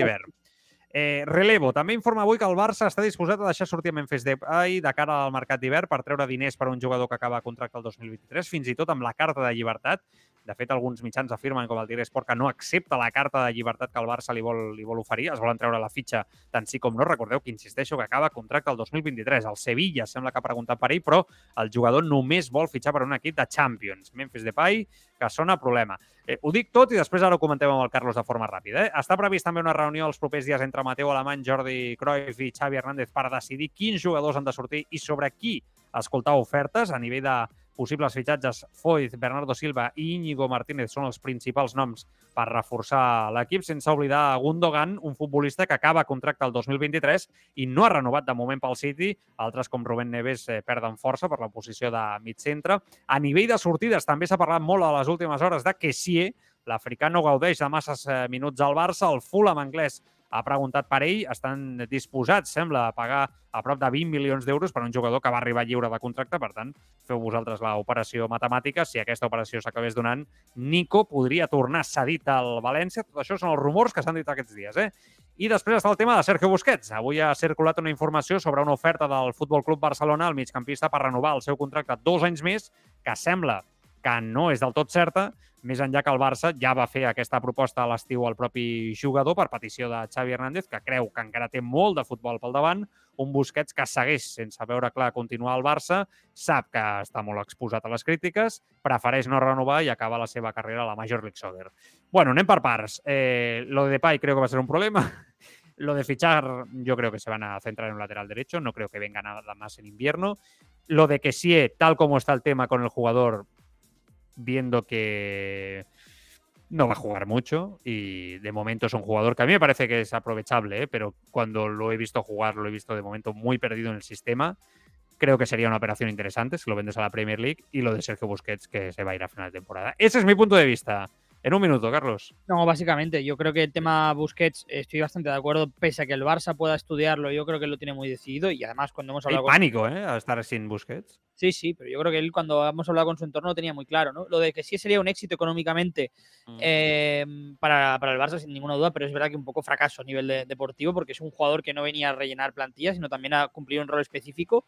Eh, relevo, també informa avui que el Barça està disposat a deixar sortir a Memphis Depay de cara al mercat d'hivern per treure diners per a un jugador que acaba contracte el 2023, fins i tot amb la carta de llibertat. De fet, alguns mitjans afirmen, com el Tigre Sport, que no accepta la carta de llibertat que el Barça li vol, li vol oferir. Es volen treure la fitxa tant sí com no. Recordeu que insisteixo que acaba contracte el 2023. El Sevilla sembla que ha preguntat per ell, però el jugador només vol fitxar per un equip de Champions. Memphis Depay, que sona problema. Eh, ho dic tot i després ara ho comentem amb el Carlos de forma ràpida. Eh? Està previst també una reunió els propers dies entre Mateu Alemany, Jordi Cruyff i Xavi Hernández per decidir quins jugadors han de sortir i sobre qui escoltar ofertes a nivell de possibles fitxatges. Foyt, Bernardo Silva i Íñigo Martínez són els principals noms per reforçar l'equip, sense oblidar Gundogan, un futbolista que acaba contracte el 2023 i no ha renovat de moment pel City. Altres com Rubén Neves eh, perden força per la posició de mig centre. A nivell de sortides també s'ha parlat molt a les últimes hores de Kessie, l'africà no gaudeix de masses eh, minuts al Barça, el Fulham anglès ha preguntat per ell, estan disposats, sembla, a pagar a prop de 20 milions d'euros per un jugador que va arribar lliure de contracte, per tant, feu vosaltres l'operació matemàtica. Si aquesta operació s'acabés donant, Nico podria tornar cedit al València. Tot això són els rumors que s'han dit aquests dies. Eh? I després està el tema de Sergio Busquets. Avui ha circulat una informació sobre una oferta del Futbol Club Barcelona al migcampista per renovar el seu contracte dos anys més, que sembla que no és del tot certa, més enllà que el Barça ja va fer aquesta proposta a l'estiu al propi jugador per petició de Xavi Hernández, que creu que encara té molt de futbol pel davant, un Busquets que segueix sense veure clar continuar al Barça, sap que està molt exposat a les crítiques, prefereix no renovar i acaba la seva carrera a la Major League Soccer. Bueno, anem per parts. Eh, lo de Depay creo que va ser un problema. Lo de fichar, yo creo que se van a centrar en un lateral derecho, no creo que venga nada más en invierno. Lo de que sí, tal como está el tema con el jugador, viendo que no va a jugar mucho y de momento es un jugador que a mí me parece que es aprovechable, ¿eh? pero cuando lo he visto jugar, lo he visto de momento muy perdido en el sistema. Creo que sería una operación interesante si lo vendes a la Premier League y lo de Sergio Busquets que se va a ir a final de temporada. Ese es mi punto de vista. En un minuto, Carlos. No, básicamente, yo creo que el tema Busquets estoy bastante de acuerdo, pese a que el Barça pueda estudiarlo, yo creo que lo tiene muy decidido y además cuando hemos hablado... Hay pánico, ¿eh? A estar sin Busquets. Sí, sí, pero yo creo que él cuando hemos hablado con su entorno lo tenía muy claro, ¿no? Lo de que sí sería un éxito económicamente Mm. eh, para, para el Barça, sin ninguna duda, pero es verdad que un poco fracaso a nivel de- deportivo, porque es un jugador que no venía a rellenar plantillas, sino también a cumplir un rol específico.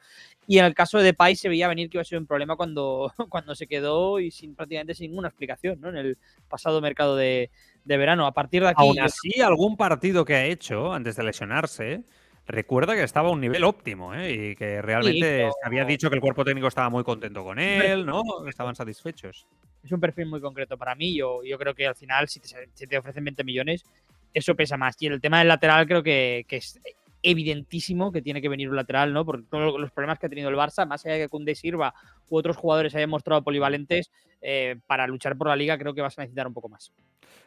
Y en el caso de Depay se veía venir que iba a ser un problema cuando, [laughs] cuando se quedó y sin prácticamente sin ninguna explicación, ¿no? En el pasado mercado de, de verano. A partir de aquí. Aún así, algún partido que ha hecho antes de lesionarse, recuerda que estaba a un nivel óptimo ¿eh? y que realmente pero- había dicho que el cuerpo técnico estaba muy contento con él, ¿no? Estaban satisfechos. es un perfil muy concreto para mí. Yo, yo creo que al final, si te, si te ofrecen 20 millones, eso pesa más. Y el tema del lateral creo que, que es evidentísimo que tiene que venir un lateral, ¿no? Por todos los problemas que ha tenido el Barça, más allá de que Koundé sirva u otros jugadores hayan mostrado polivalentes, eh, para luchar por la liga creo que vas a necesitar un poco más.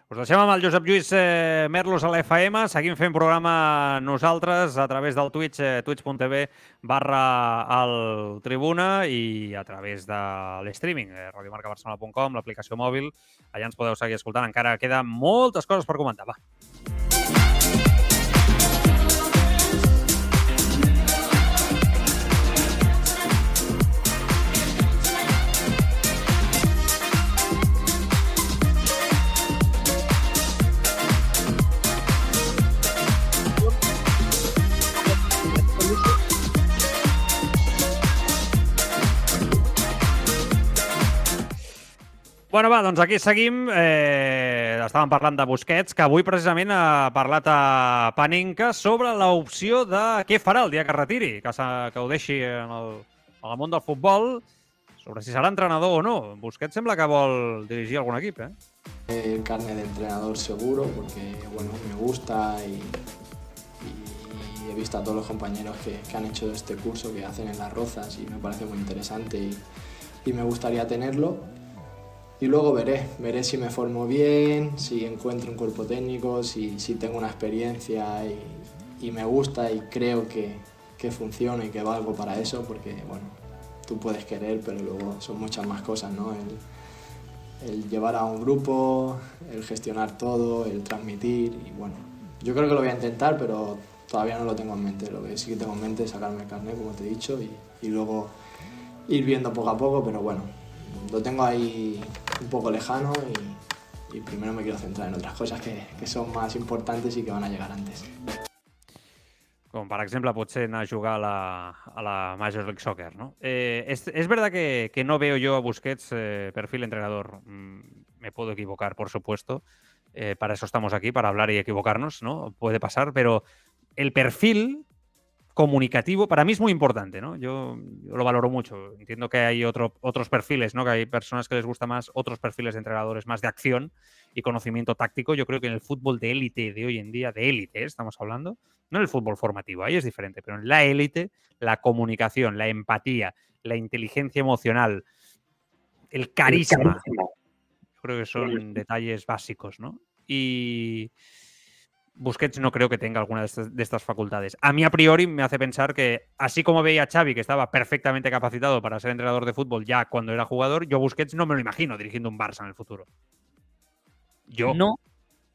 Us deixem amb el Josep Lluís eh, Merlos a la FM. Seguim fent programa nosaltres a través del Twitch, eh, twitch.tv barra al Tribuna i a través de l'streaming, eh, radiomarcabarcelona.com, l'aplicació mòbil. Allà ens podeu seguir escoltant. Encara queda moltes coses per comentar. Va. Bueno, va, doncs aquí seguim. Eh, estàvem parlant de Busquets, que avui precisament ha parlat a Paninca sobre l'opció de què farà el dia que retiri, que, que ho deixi en el, en el món del futbol, sobre si serà entrenador o no. Busquets sembla que vol dirigir algun equip, eh? El carnet de entrenador seguro porque bueno, me gusta y, y he visto a todos los compañeros que, que han hecho este curso que hacen en las rozas y me parece muy interesante y, y me gustaría tenerlo. Y luego veré, veré si me formo bien, si encuentro un cuerpo técnico, si, si tengo una experiencia y, y me gusta y creo que, que funciona y que valgo para eso porque bueno, tú puedes querer pero luego son muchas más cosas, ¿no? El- el llevar a un grupo, el gestionar todo, el transmitir y bueno, yo creo que lo voy a intentar, pero todavía no lo tengo en mente. Lo que sí que tengo en mente es sacarme el carnet, como te he dicho, y, y luego ir viendo poco a poco, pero bueno, lo tengo ahí un poco lejano y, primero me quiero centrar en otras cosas que, son más importantes y que van a llegar antes. Com per exemple potser anar a jugar a la, a la Major League Soccer, ¿no? Eh, es, es verdad que, que no veo yo a Busquets eh, perfil entrenador. Mm, me puedo equivocar, por supuesto. Eh, para eso estamos aquí, para hablar y equivocarnos, ¿no? Puede pasar, pero el perfil comunicativo para mí es muy importante, ¿no? Yo, yo lo valoro mucho. Entiendo que hay otro, otros perfiles, ¿no? Que hay personas que les gusta más otros perfiles de entrenadores más de acción y conocimiento táctico. Yo creo que en el fútbol de élite de hoy en día, de élite, ¿eh? estamos hablando, no en el fútbol formativo, ahí es diferente, pero en la élite, la comunicación, la empatía, la inteligencia emocional, el carisma, yo creo que son detalles básicos, ¿no? Y Busquets no creo que tenga alguna de estas, de estas facultades. A mí a priori me hace pensar que, así como veía a Xavi, que estaba perfectamente capacitado para ser entrenador de fútbol ya cuando era jugador, yo Busquets no me lo imagino dirigiendo un Barça en el futuro. Yo. No,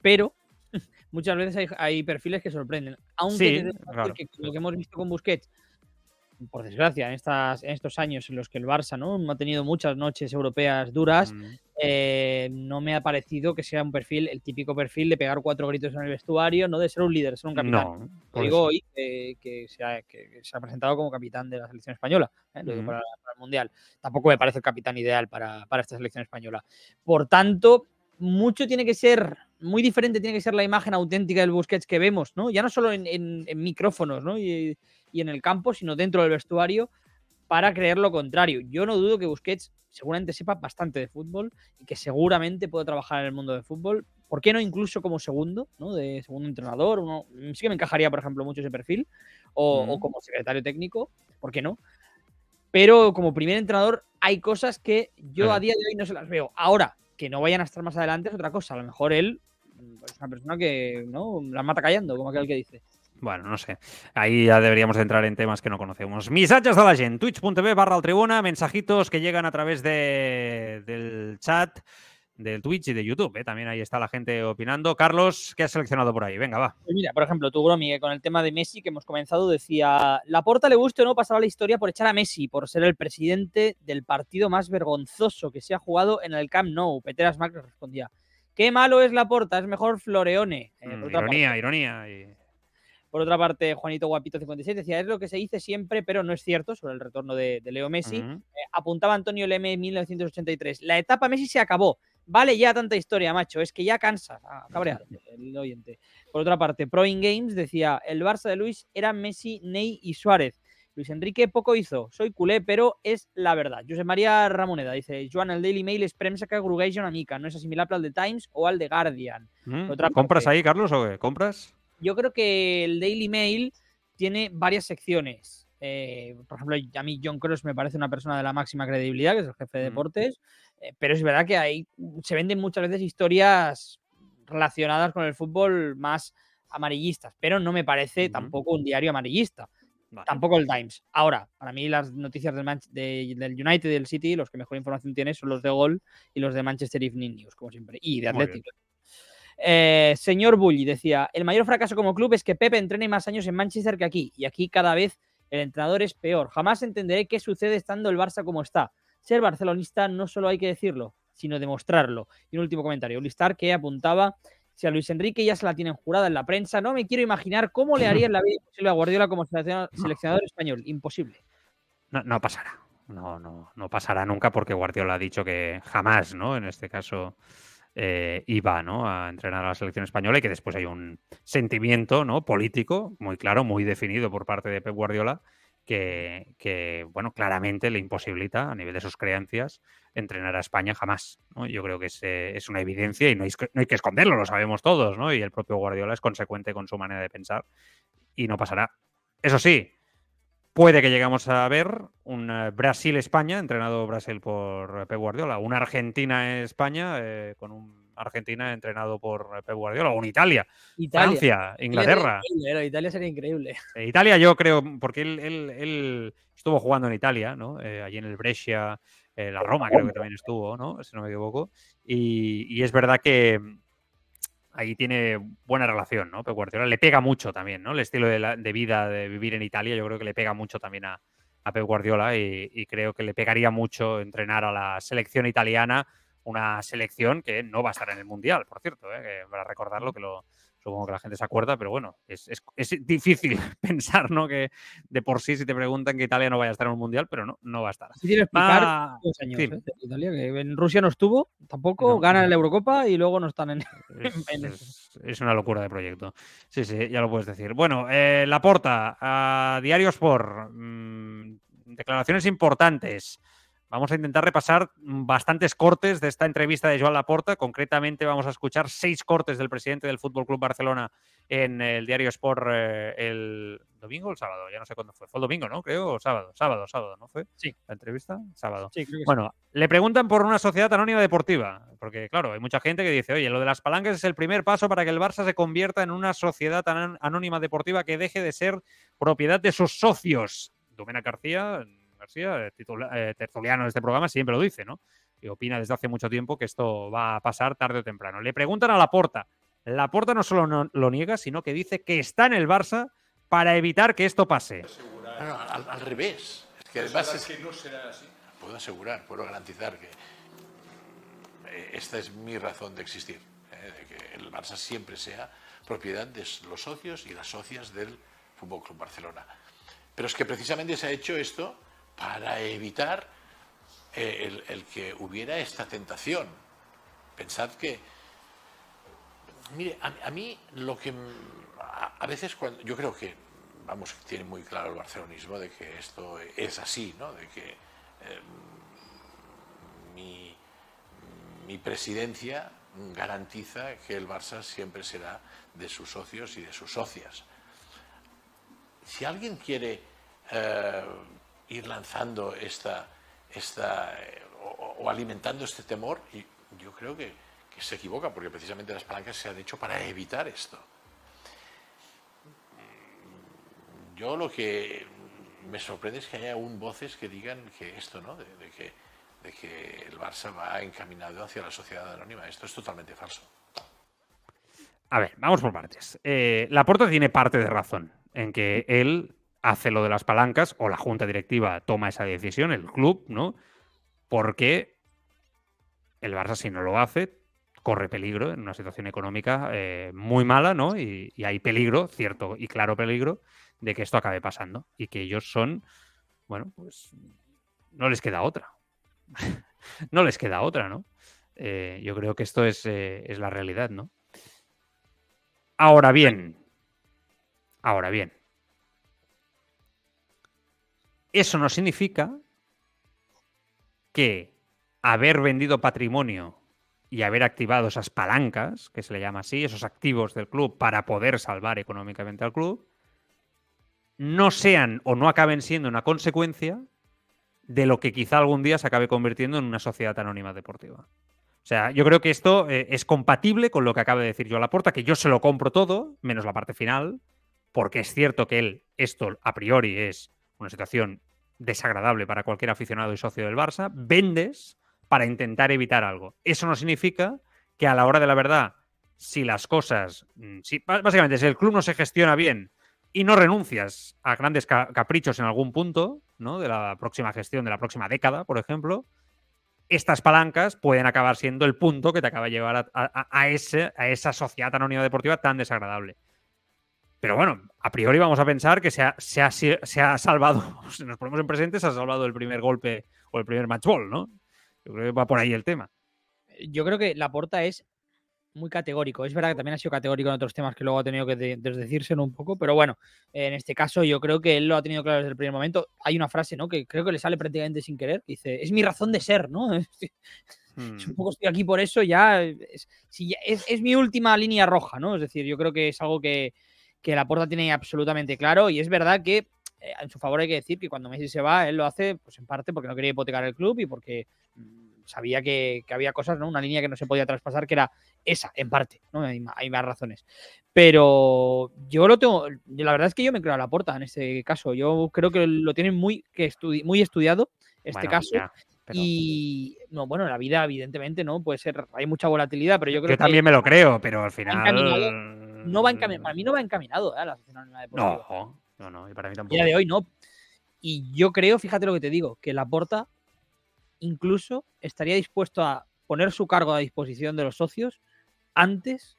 pero [laughs] muchas veces hay, hay perfiles que sorprenden. Aunque Sí, claro. que lo que hemos visto con Busquets, por desgracia, en, estas, en estos años en los que el Barça ¿no? ha tenido muchas noches europeas duras, Mm, eh, no me ha parecido que sea un perfil, el típico perfil de pegar cuatro gritos en el vestuario, no de ser un líder, ser un capitán. no. Lo digo eso. hoy eh, que, se ha, que- que se ha presentado como capitán de la selección española, ¿eh? Lo digo Ujú. para, para el Mundial. Tampoco me parece el capitán ideal para, para esta selección española. Por tanto, mucho tiene que ser, muy diferente tiene que ser la imagen auténtica del Busquets que vemos, ¿no? Ya no solo en, en- en micrófonos ¿no? y, y en el campo, sino dentro del vestuario, para creer lo contrario. Yo no dudo que Busquets seguramente sepa bastante de fútbol y que seguramente puede trabajar en el mundo del fútbol. ¿Por qué no incluso como segundo, ¿no? de segundo entrenador? Uno, sí que me encajaría, por ejemplo, mucho ese perfil. O, o como secretario técnico, ¿por qué no? Pero como primer entrenador hay cosas que yo a día de hoy no se las veo. Ahora, que no vayan a estar más adelante es otra cosa. A lo mejor él es una persona que no las mata callando, como aquel que dice. Bueno, no sé. Ahí ya deberíamos entrar en temas que no conocemos. Missatges de la gent, twitch.tv barra al tribuna, mensajitos que llegan a través de, del chat del Twitch y de YouTube. ¿eh? También ahí está la gente opinando. Carlos, ¿qué has seleccionado por ahí? Venga, va. Pues mira, por ejemplo, tu Gromi, con el tema de Messi que hemos comenzado, decía, la porta le guste o no pasaba la historia por echar a Messi, por ser el presidente del partido más vergonzoso que se ha jugado en el Camp Nou. Peteras Mac respondía, qué malo es la porta, es mejor Floreone. Eh, mm, ironía, ironía. Y... Por otra parte, Juanito Guapito 56 decía, es lo que se dice siempre, pero no es cierto sobre el retorno de, Leo Messi. Eh, apuntaba Antonio Leme en 1983. La etapa Messi se acabó. Vale ya tanta historia, macho. Es que ya cansa. Ah, cabreado el oyente. Por otra parte, Pro In Games decía, el Barça de Luis era Messi, Ney y Suárez. Luis Enrique poco hizo. Soy culé, pero és la verdad. José María Ramoneda dice, Joan, el Daily Mail es premsa que grugueix una mica. No es asimilable al de Times o al de Guardian. Mm, ¿Compras ahí, Carlos, o qué? ¿Compras? Yo creo que el Daily Mail tiene varias secciones. Eh, por ejemplo, a mí John Cross me parece una persona de la máxima credibilidad, que es el jefe de deportes, eh, pero es verdad que ahí se venden muchas veces historias relacionadas con el fútbol más amarillistas, pero no me parece tampoco un diario amarillista. Tampoco el Times. Ahora, para mí las noticias del, del United y del City, los que mejor información tienen son los de Gol y los de Manchester Evening News, como siempre, y de Atlético. Eh, señor Bulli decía, el mayor fracaso como club es que Pepe entrene más años en Manchester que aquí, y aquí cada vez el entrenador es peor. Jamás entenderé qué sucede estando el Barça como está. Ser barcelonista no solo hay que decirlo, sino demostrarlo. Y un último comentario, Ulistar que apuntaba, si a Luis Enrique ya se la tienen jurada en la prensa, no me quiero imaginar cómo le haría la vida imposible a Guardiola como seleccionador español. Imposible. No, no pasará. No, no, no pasará nunca porque Guardiola ha dicho que jamás, ¿no? En este caso eh, iba ¿no? a entrenar a la selección española y que después hay un sentimiento ¿no? político muy claro, muy definido por parte de Pep Guardiola que, bueno, claramente le imposibilita a nivel de sus creencias entrenar a España jamás. Yo creo que es, eh, es una evidencia y no hay, no hay, que esconderlo, lo sabemos todos, ¿no? Y el propio Guardiola es consecuente con su manera de pensar y no pasará. Eso sí, puede que lleguemos a ver un eh, Brasil-España, entrenado Brasil por Pep Guardiola, una Argentina-España eh, con un Argentina entrenado por Pep Guardiola, o un Italia, Francia, Inglaterra. Italia sería increíble. Eh, Italia yo creo, porque él, estuvo jugando en Italia, ¿no? allí en el Brescia, la Roma creo que también estuvo, ¿no? Si no me equivoco. y es verdad que, ahí tiene buena relación, ¿no? Pep Guardiola le pega mucho también, ¿no? El estilo de, vida de vivir en Italia, yo creo que le pega mucho también a, Pep Guardiola y, creo que le pegaría mucho entrenar a la selección italiana, una selección que no va a estar en el Mundial, por cierto, ¿eh? para recordarlo, que lo, supongo que la gente se acuerda, pero bueno, es, difícil [laughs] pensar, ¿no? Que de por sí, si te preguntan que Italia no vaya a estar en un mundial, pero no, no va a estar. Explicar ah, años, ¿eh? Italia, que en Rusia no estuvo, tampoco, ganan la Eurocopa y luego no están en, [laughs] es, una locura de proyecto. Sí, sí, ya lo puedes decir. Bueno, eh, la porta, a Diario Sport, mm, declaraciones importantes. Vamos a intentar repasar bastantes cortes de esta entrevista de Joan Laporta. Concretamente vamos a escuchar seis cortes del presidente del Fútbol Club Barcelona en el diario Sport eh, el domingo o el sábado, ya no sé cuándo fue. Fue el domingo, ¿no? Creo, o sábado, sábado, sábado, ¿no fue? Sí. La entrevista, sábado. Sí, creo que bueno, le preguntan por una sociedad anónima deportiva, porque claro, hay mucha gente que dice, oye, lo de las palancas es el primer paso para que el Barça se convierta en una sociedad anónima deportiva que deje de ser propiedad de sus socios. Domena García García, eh, tertuliano de este programa, siempre lo dice, ¿no? Y opina desde hace mucho tiempo que esto va a pasar tarde o temprano. Le preguntan a Laporta. Laporta no solo no, lo niega, sino que dice que está en el Barça para evitar que esto pase. al, revés. Es que además es que no será así. Puedo asegurar, puedo garantizar que eh, esta es mi razón de existir, eh, de que el Barça siempre sea propiedad de los socios y las socias del Fútbol Club Barcelona. Pero es que precisamente se ha hecho esto para evitar eh, el, que hubiera esta tentación. Pensad que, mire, a, mí lo que a, veces cuando yo creo que vamos, tiene muy claro el barcelonismo de que esto es así, ¿no? De que mi, mi presidencia garantiza que el Barça siempre será de sus socios y de sus socias. Si alguien quiere eh, ir lanzando esta, esta o, o, alimentando este temor, y yo creo que, que se equivoca, porque precisamente las palancas se han hecho para evitar esto. Yo lo que me sorprende es que haya aún voces que digan que esto, ¿no? De, de, que, de que el Barça va encaminado hacia la sociedad anónima. Esto es totalmente falso. A ver, vamos por partes. Eh, Laporta tiene parte de razón en que él hace lo de las palancas o la junta directiva toma esa decisión, el club, ¿no? Porque el Barça, si no lo hace, corre peligro en una situación económica eh, muy mala, ¿no? Y, hay peligro, cierto y claro peligro, de que esto acabe pasando y que ellos son, bueno, pues no les queda otra. [laughs] no les queda otra, ¿no? Eh, yo creo que esto es, eh, es la realidad, ¿no? Ahora bien, ahora bien, eso no significa que haber vendido patrimonio y haber activado esas palancas, que se le llama así, esos activos del club para poder salvar económicamente al club, no sean o no acaben siendo una consecuencia de lo que quizá algún día se acabe convirtiendo en una sociedad anónima deportiva. O sea, yo creo que esto eh, es compatible con lo que acaba de decir yo Laporta, que yo se lo compro todo, menos la parte final, porque es cierto que él, esto a priori es una situación desagradable para cualquier aficionado y socio del Barça, vendes para intentar evitar algo. Eso no significa que a la hora de la verdad, si las cosas, mm, si, básicamente, si el club no se gestiona bien y no renuncias a grandes ca caprichos en algún punto, ¿no? De la próxima gestión, de la próxima década, por ejemplo, estas palancas pueden acabar siendo el punto que te acaba de llevar a, a, ese, a esa sociedad anónima deportiva tan desagradable. Pero bueno, a priori vamos a pensar que se ha, se ha, se ha salvado, [laughs] si nos ponemos en presente, se ha salvado el primer golpe o el primer match ball, ¿no? Yo creo que va por ahí el tema. Yo creo que la porta es muy categórico. Es verdad que también ha sido categórico en otros temas que luego ha tenido que de desdecirse un poco, pero bueno, en este caso yo creo que él lo ha tenido claro desde el primer momento. Hay una frase, ¿no? Que creo que le sale prácticamente sin querer, que dice, es mi razón de ser, ¿no? [laughs] Hmm. Un poco estoy aquí por eso, ya es, si ya, es, es, mi última línea roja, ¿no? Es decir, yo creo que es algo que, que la porta tiene absolutamente claro y es verdad que eh, en su favor hay que decir que cuando Messi se va, él lo hace, pues en parte porque no quería hipotecar el club y porque sabía que, que, había cosas, ¿no? Una línea que no se podía traspasar, que era esa, en parte, ¿no? Hay, hay, más razones. Pero yo lo tengo, la verdad es que yo me creo a la puerta en este caso. Yo creo que lo tienen muy, que estudi muy estudiado, este bueno, caso. Ya, pero... Y no, bueno, la vida, evidentemente, ¿no? Puede ser, hay mucha volatilidad, pero yo creo yo que. también me lo creo, pero al final. No va encaminado, para mí no va encaminado, ¿eh? La no, no, no, y para mí tampoco. día de hoy no. Y yo creo, fíjate lo que te digo, que la porta incluso estaría dispuesto a poner su cargo a disposición de los socios antes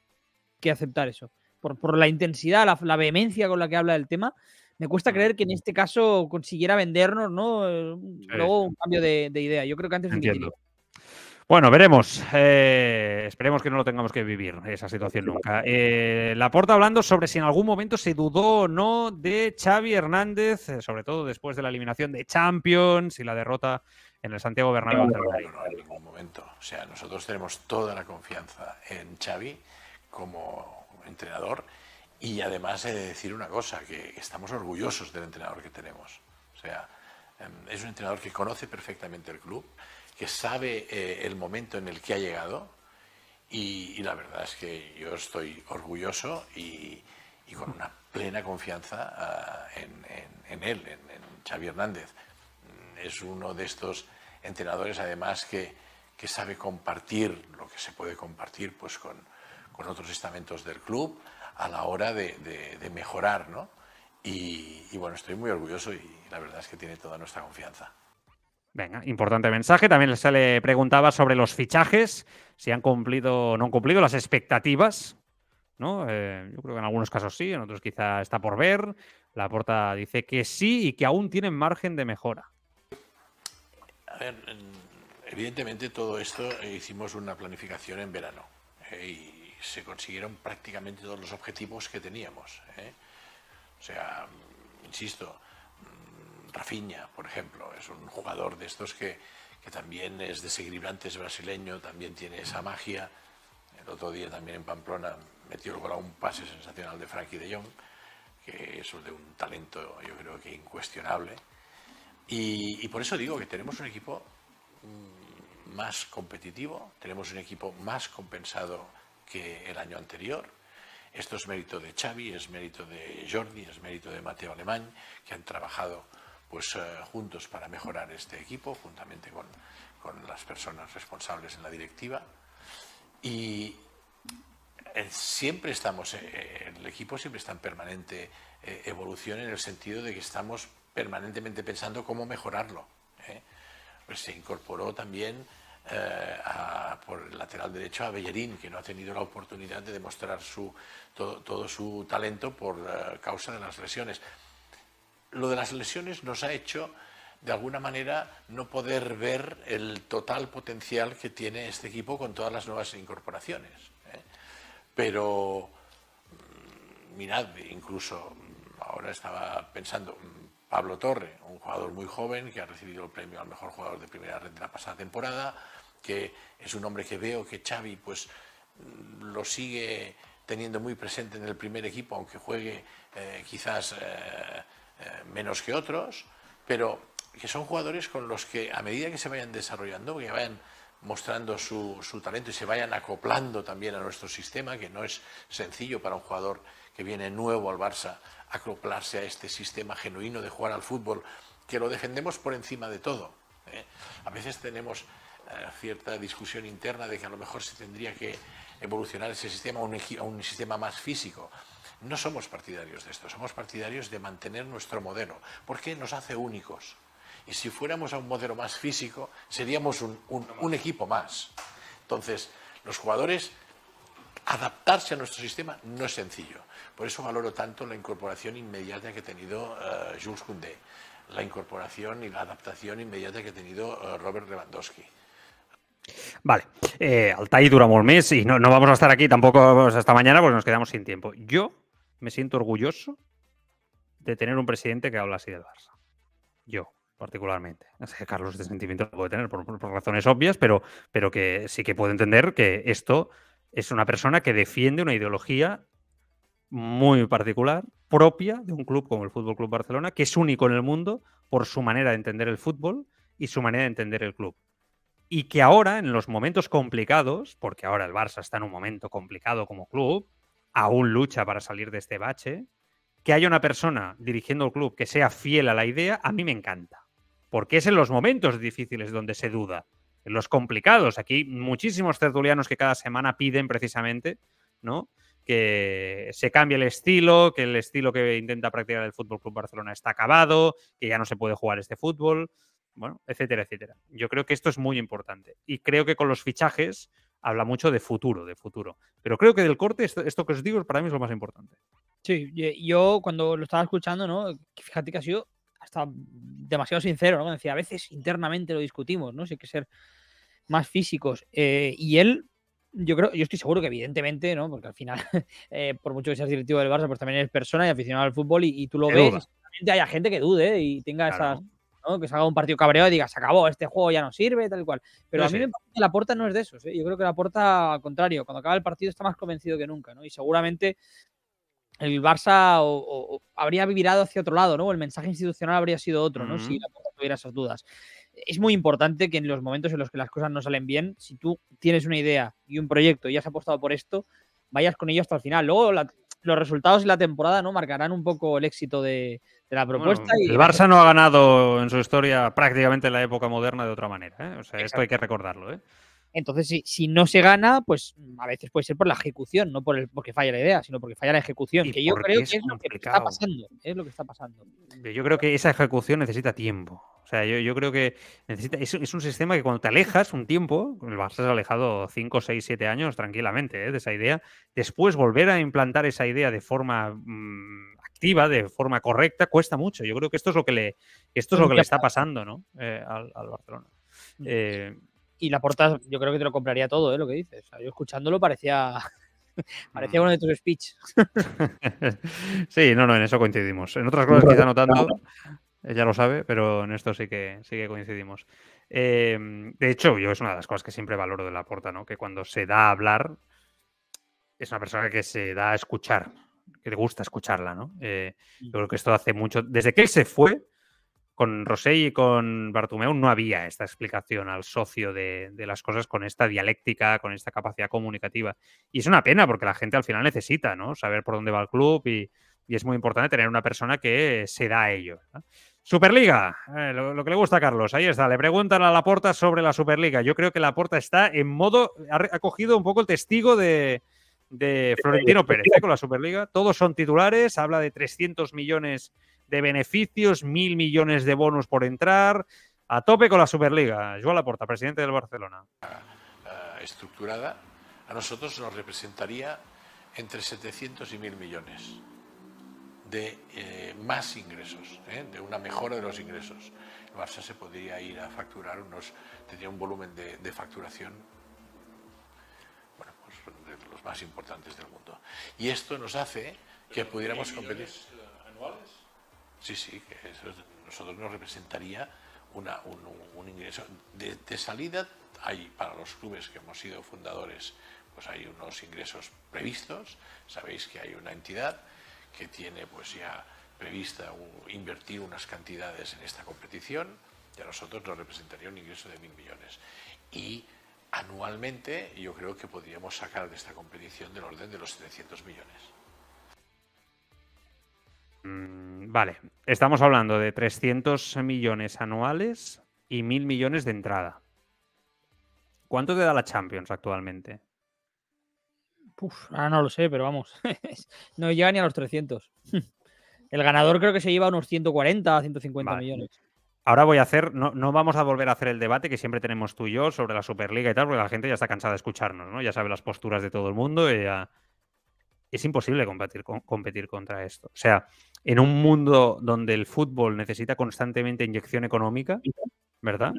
que aceptar eso. Por, por la intensidad, la, la, vehemencia con la que habla del tema, me cuesta creer que en este caso consiguiera vendernos, ¿no? Sí. Luego un cambio de, de, idea. Yo creo que antes Entiendo. Bueno, veremos. Eh, esperemos que no lo tengamos que vivir, esa situación nunca. Eh, la porta hablando sobre si en algún momento se dudó o no de Xavi Hernández, eh, sobre todo después de la eliminación de Champions y la derrota en el Santiago Bernabéu. No, no, no, en ningún momento. O sea, nosotros tenemos toda la confianza en Xavi como entrenador y además he de decir una cosa, que estamos orgullosos del entrenador que tenemos. O sea, es un entrenador que conoce perfectamente el club, que sabe eh, el momento en el que ha llegado y, y, la verdad es que yo estoy orgulloso y, y con una plena confianza uh, en, en, en, él, en, en Xavi Hernández. Es uno de estos entrenadores además que, que, sabe compartir lo que se puede compartir pues, con, con otros estamentos del club a la hora de, de, de mejorar. ¿no? Y, y, bueno, estoy muy orgulloso y la verdad es que tiene toda nuestra confianza. Venga, importante mensaje. También se le preguntaba sobre los fichajes, si han cumplido o no han cumplido las expectativas. ¿no? Eh, yo creo que en algunos casos sí, en otros quizá está por ver. La porta dice que sí y que aún tienen margen de mejora. A ver, evidentemente todo esto eh, hicimos una planificación en verano eh, y se consiguieron prácticamente todos los objetivos que teníamos. O sea, insisto, Rafinha, por ejemplo, es un jugador de estos que, que también es desequilibrante, es brasileño, también tiene esa magia. El otro día también en Pamplona metió el gol a un pase sensacional de Frankie de Jong, que es de un talento yo creo que incuestionable. Y, y por eso digo que tenemos un equipo mm, más competitivo, tenemos un equipo más compensado que el año anterior. Esto es mérito de Xavi, es mérito de Jordi, es mérito de Mateo Alemán, que han trabajado pues, eh, juntos para mejorar este equipo, juntamente con, con las personas responsables en la directiva. Y eh, siempre estamos, eh, el equipo siempre está en permanente evolución en el sentido de que estamos permanentemente pensando cómo mejorarlo. Pues se incorporó también por el lateral derecho a Bellerín, que no ha tenido la oportunidad de demostrar su, todo, todo su talento por causa de las lesiones. Lo de las lesiones nos ha hecho, de alguna manera, no poder ver el total potencial que tiene este equipo con todas las nuevas incorporaciones. ¿eh? Pero mm, mirad, incluso mm, ahora estaba pensando, mm, Pablo Torre, un jugador muy joven que ha recibido el premio al mejor jugador de primera red de la pasada temporada, que es un hombre que veo que Xavi pues lo sigue teniendo muy presente en el primer equipo, aunque juegue eh, quizás eh, menos que otros, pero que son jugadores con los que a medida que se vayan desarrollando, que vayan mostrando su, su talento y se vayan acoplando también a nuestro sistema, que no es sencillo para un jugador que viene nuevo al Barça acoplarse a este sistema genuino de jugar al fútbol, que lo defendemos por encima de todo. ¿eh? A veces tenemos eh, cierta discusión interna de que a lo mejor se tendría que evolucionar ese sistema a a un sistema más físico. No somos partidarios de esto, somos partidarios de mantener nuestro modelo, porque nos hace únicos. Y si fuéramos a un modelo más físico, seríamos un, un- un equipo más. Entonces, los jugadores, adaptarse a nuestro sistema no es sencillo. Por eso valoro tanto la incorporación inmediata que ha tenido eh, Jules Koundé, la incorporación y la adaptación inmediata que ha tenido eh, Robert Lewandowski. Vale, eh, Altai dura molt més y no, no vamos a estar aquí tampoco hasta mañana porque nos quedamos sin tiempo. Yo me siento orgulloso de tener un presidente que habla así del Barça. Yo, particularmente. Es que Carlos este sentimiento lo puede tener por, por- por razones obvias, pero, pero que sí que puedo entender que esto es una persona que defiende una ideología muy particular, propia de un club como el Fútbol Club Barcelona, que es único en el mundo por su manera de entender el fútbol y su manera de entender el club y que ahora, en los momentos complicados, porque ahora el Barça está en un momento complicado como club, aún lucha para salir de este bache, que haya una persona dirigiendo el club que sea fiel a la idea, a mí me encanta. Porque es en los momentos difíciles donde se duda, en los complicados. Aquí muchísimos tertulianos que cada semana piden precisamente, ¿no? Que se cambie el estilo, que el estilo que intenta practicar el Fútbol Club Barcelona está acabado, que ya no se puede jugar este fútbol bueno, etcétera, etcétera. Yo creo que esto es muy importante. Y creo que con los fichajes habla mucho de futuro, de futuro. Pero creo que del corte, esto, esto que os digo, para mí es lo más importante. Sí, y- yo cuando lo estaba escuchando, ¿no? Fíjate que ha sido hasta demasiado sincero, ¿no? Decía, a veces internamente lo discutimos, ¿no? Si hay que ser más físicos. Eh, y él, yo creo, yo estoy seguro que evidentemente, ¿no? Porque al final, [laughs] eh, por mucho que seas directivo del Barça, pues también eres persona y aficionado al fútbol y, y tú lo ves. duda. y seguramente haya gente que dude y tenga Claro. esas, ¿no? Que se haga un partido cabreado y diga, se acabó, este juego ya no sirve, tal y cual. Pero a mí me parece que la porta no es de esos, ¿eh? Yo creo que la porta, al contrario, cuando acaba el partido está más convencido que nunca, ¿no? Y seguramente el Barça o- o- o habría virado hacia otro lado, ¿no? El mensaje institucional habría sido otro, ¿no? Si la Porta tuviera esas dudas. Es muy importante que en los momentos en los que las cosas no salen bien, si tú tienes una idea y un proyecto y has apostado por esto, vayas con ello hasta el final. Luego la- los resultados y la temporada no marcarán un poco el éxito de, de la Bueno, propuesta. y el Barça no ha ganado en su historia prácticamente en la época moderna de otra manera. ¿eh? O sea, esto hay que recordarlo. ¿eh? Entonces, si, si no se gana, pues mm, a veces puede ser por la ejecución, no por el, porque falla la idea, sino porque falla la ejecución. Que yo creo es que es lo que está pasando. Es lo que está pasando. Yo creo que esa ejecución necesita tiempo. O sea, yo, yo creo que necesita. Es, es un sistema que cuando te alejas un tiempo, el Barça se ha alejado 5, 6, 7 años tranquilamente ¿eh? de esa idea. Después volver a implantar esa idea de forma mm, activa, de forma correcta, cuesta mucho. Yo creo que esto es lo que le, esto es lo que le está pasando ¿no? Eh, al, al Barcelona. Eh, Y la porta, yo creo que te lo compraría todo, ¿eh? lo que dices. O sea, yo escuchándolo parecía [laughs] Parecía uno de tus speech. [laughs] sí, no, no, en eso coincidimos. En otras cosas quizá no tanto, ya lo sabe, pero en esto sí que, sí que coincidimos. Eh, de hecho, yo es una de las cosas que siempre valoro de la porta, ¿no? Que cuando se da a hablar, es una persona que se da a escuchar, que le gusta escucharla, ¿no? Eh, yo creo que esto hace mucho. Desde que él se fue, con Rosé y con Bartumeu no había esta explicación al socio de, las cosas con esta dialéctica, con esta capacidad comunicativa. Y es una pena porque la gente al final necesita ¿no? saber por dónde va el club y, es muy importante tener una persona que se da a ello. Superliga, eh, lo, que le gusta a Carlos, ahí está. Le preguntan a Laporta sobre la Superliga. Yo creo que Laporta está en modo, ha, cogido un poco el testigo de, de Florentino Pérez ¿eh? con la Superliga. Todos son titulares, habla de 300 millones de beneficios, mil millones de bonos por entrar. A tope con la Superliga. Joan Laporta, presidente del Barcelona. estructurada, a nosotros nos representaría entre 700 y mil millones de eh, más ingresos, ¿eh? de una mejora de los ingresos. El Barça se podría ir a facturar unos, tendría un volumen de, facturación, bueno, pues de más importantes del mundo. Y esto nos hace que pudiéramos competir. ¿Anuales? Sí, sí, que eso nosotros nos representaría una, un, ingreso. De, salida hay para los clubes que hemos sido fundadores, pues hay unos ingresos previstos. Sabéis que hay una entidad que tiene pues ya prevista invertir unas cantidades en esta competición y a nosotros nos representaría un ingreso de mil millones. Y anualmente yo creo que podríamos sacar de esta competición del orden de los 700 millones. Mm, vale, estamos hablando de 300 millones anuales y mil millones de entrada. ¿Cuánto te da la Champions actualmente? Uf, ahora no lo sé, pero vamos, [laughs] no llega ni a los 300. [laughs] El ganador creo que se lleva unos 140, 150 millones. Ahora voy a hacer, no, vamos a volver a hacer el debate que siempre tenemos tú y yo sobre la Superliga y tal, porque la gente ya está cansada de escucharnos, ¿no? Ya sabe las posturas de todo el mundo y ya es imposible competir, contra esto. O sea, en un mundo donde el fútbol necesita constantemente inyección económica, ¿verdad?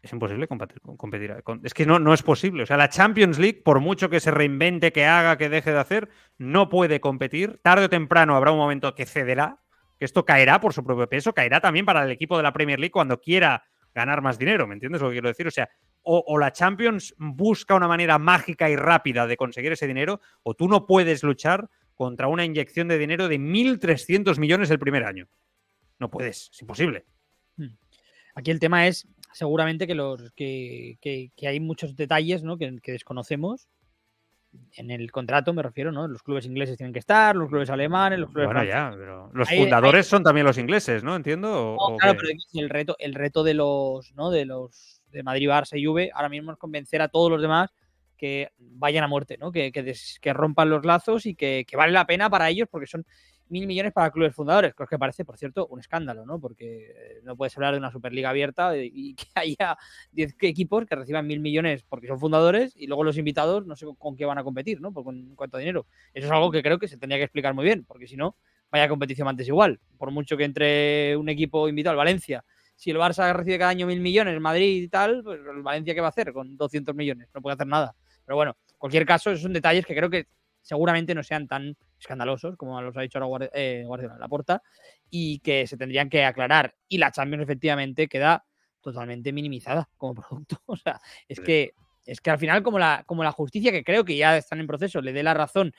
Es imposible competir. competir es que no, no es posible. O sea, la Champions League, por mucho que se reinvente, que haga, que deje de hacer, no puede competir. Tarde o temprano habrá un momento que cederá, que esto caerá por su propio peso, caerá también para el equipo de la Premier League cuando quiera ganar más dinero. ¿Me entiendes lo que quiero decir? O sea, o, la Champions busca una manera mágica y rápida de conseguir ese dinero, o tú no puedes luchar contra una inyección de dinero de 1.300 millones el primer año. No puedes, es imposible. Hmm. Aquí el tema es seguramente que, los, que, hay muchos detalles ¿no? que, desconocemos. En el contrato me refiero, ¿no? Los clubes ingleses tienen que estar, los clubes alemanes, los clubes. Bueno, ya, pero los fundadores son también los ingleses, ¿no? Entiendo. claro, pero el reto, el reto de los, ¿no? De los de Madrid, Barça y Juve, ahora mismo es convencer a todos los demás que vayan a muerte, ¿no? Que, que, rompan los lazos y que, vale la pena para ellos porque son mil millones para clubes fundadores, creo que parece, por cierto, un escándalo, ¿no? Porque no puedes hablar de una Superliga abierta y que [laughs] haya 10 equipos que reciban mil millones porque son fundadores y luego los invitados no sé con qué van a competir, ¿no? Por con cuánto dinero. Eso es algo que creo que se tendría que explicar muy bien, porque si no, vaya competición antes igual. Por mucho que entre un equipo invitado al Valencia si el Barça recibe cada año mil millones, Madrid y tal, pues el Valencia, ¿qué va a hacer con 200 millones? No puede hacer nada. Pero bueno, en cualquier caso, esos son detalles que creo que seguramente no sean tan escandalosos como los ha dicho ahora eh, Guardiola, la Porta y que se tendrían que aclarar. Y la Champions efectivamente queda totalmente minimizada como [laughs] producto. O sea, es que, es que al final como la, como la justicia, que creo que ya están en proceso, le dé la razón,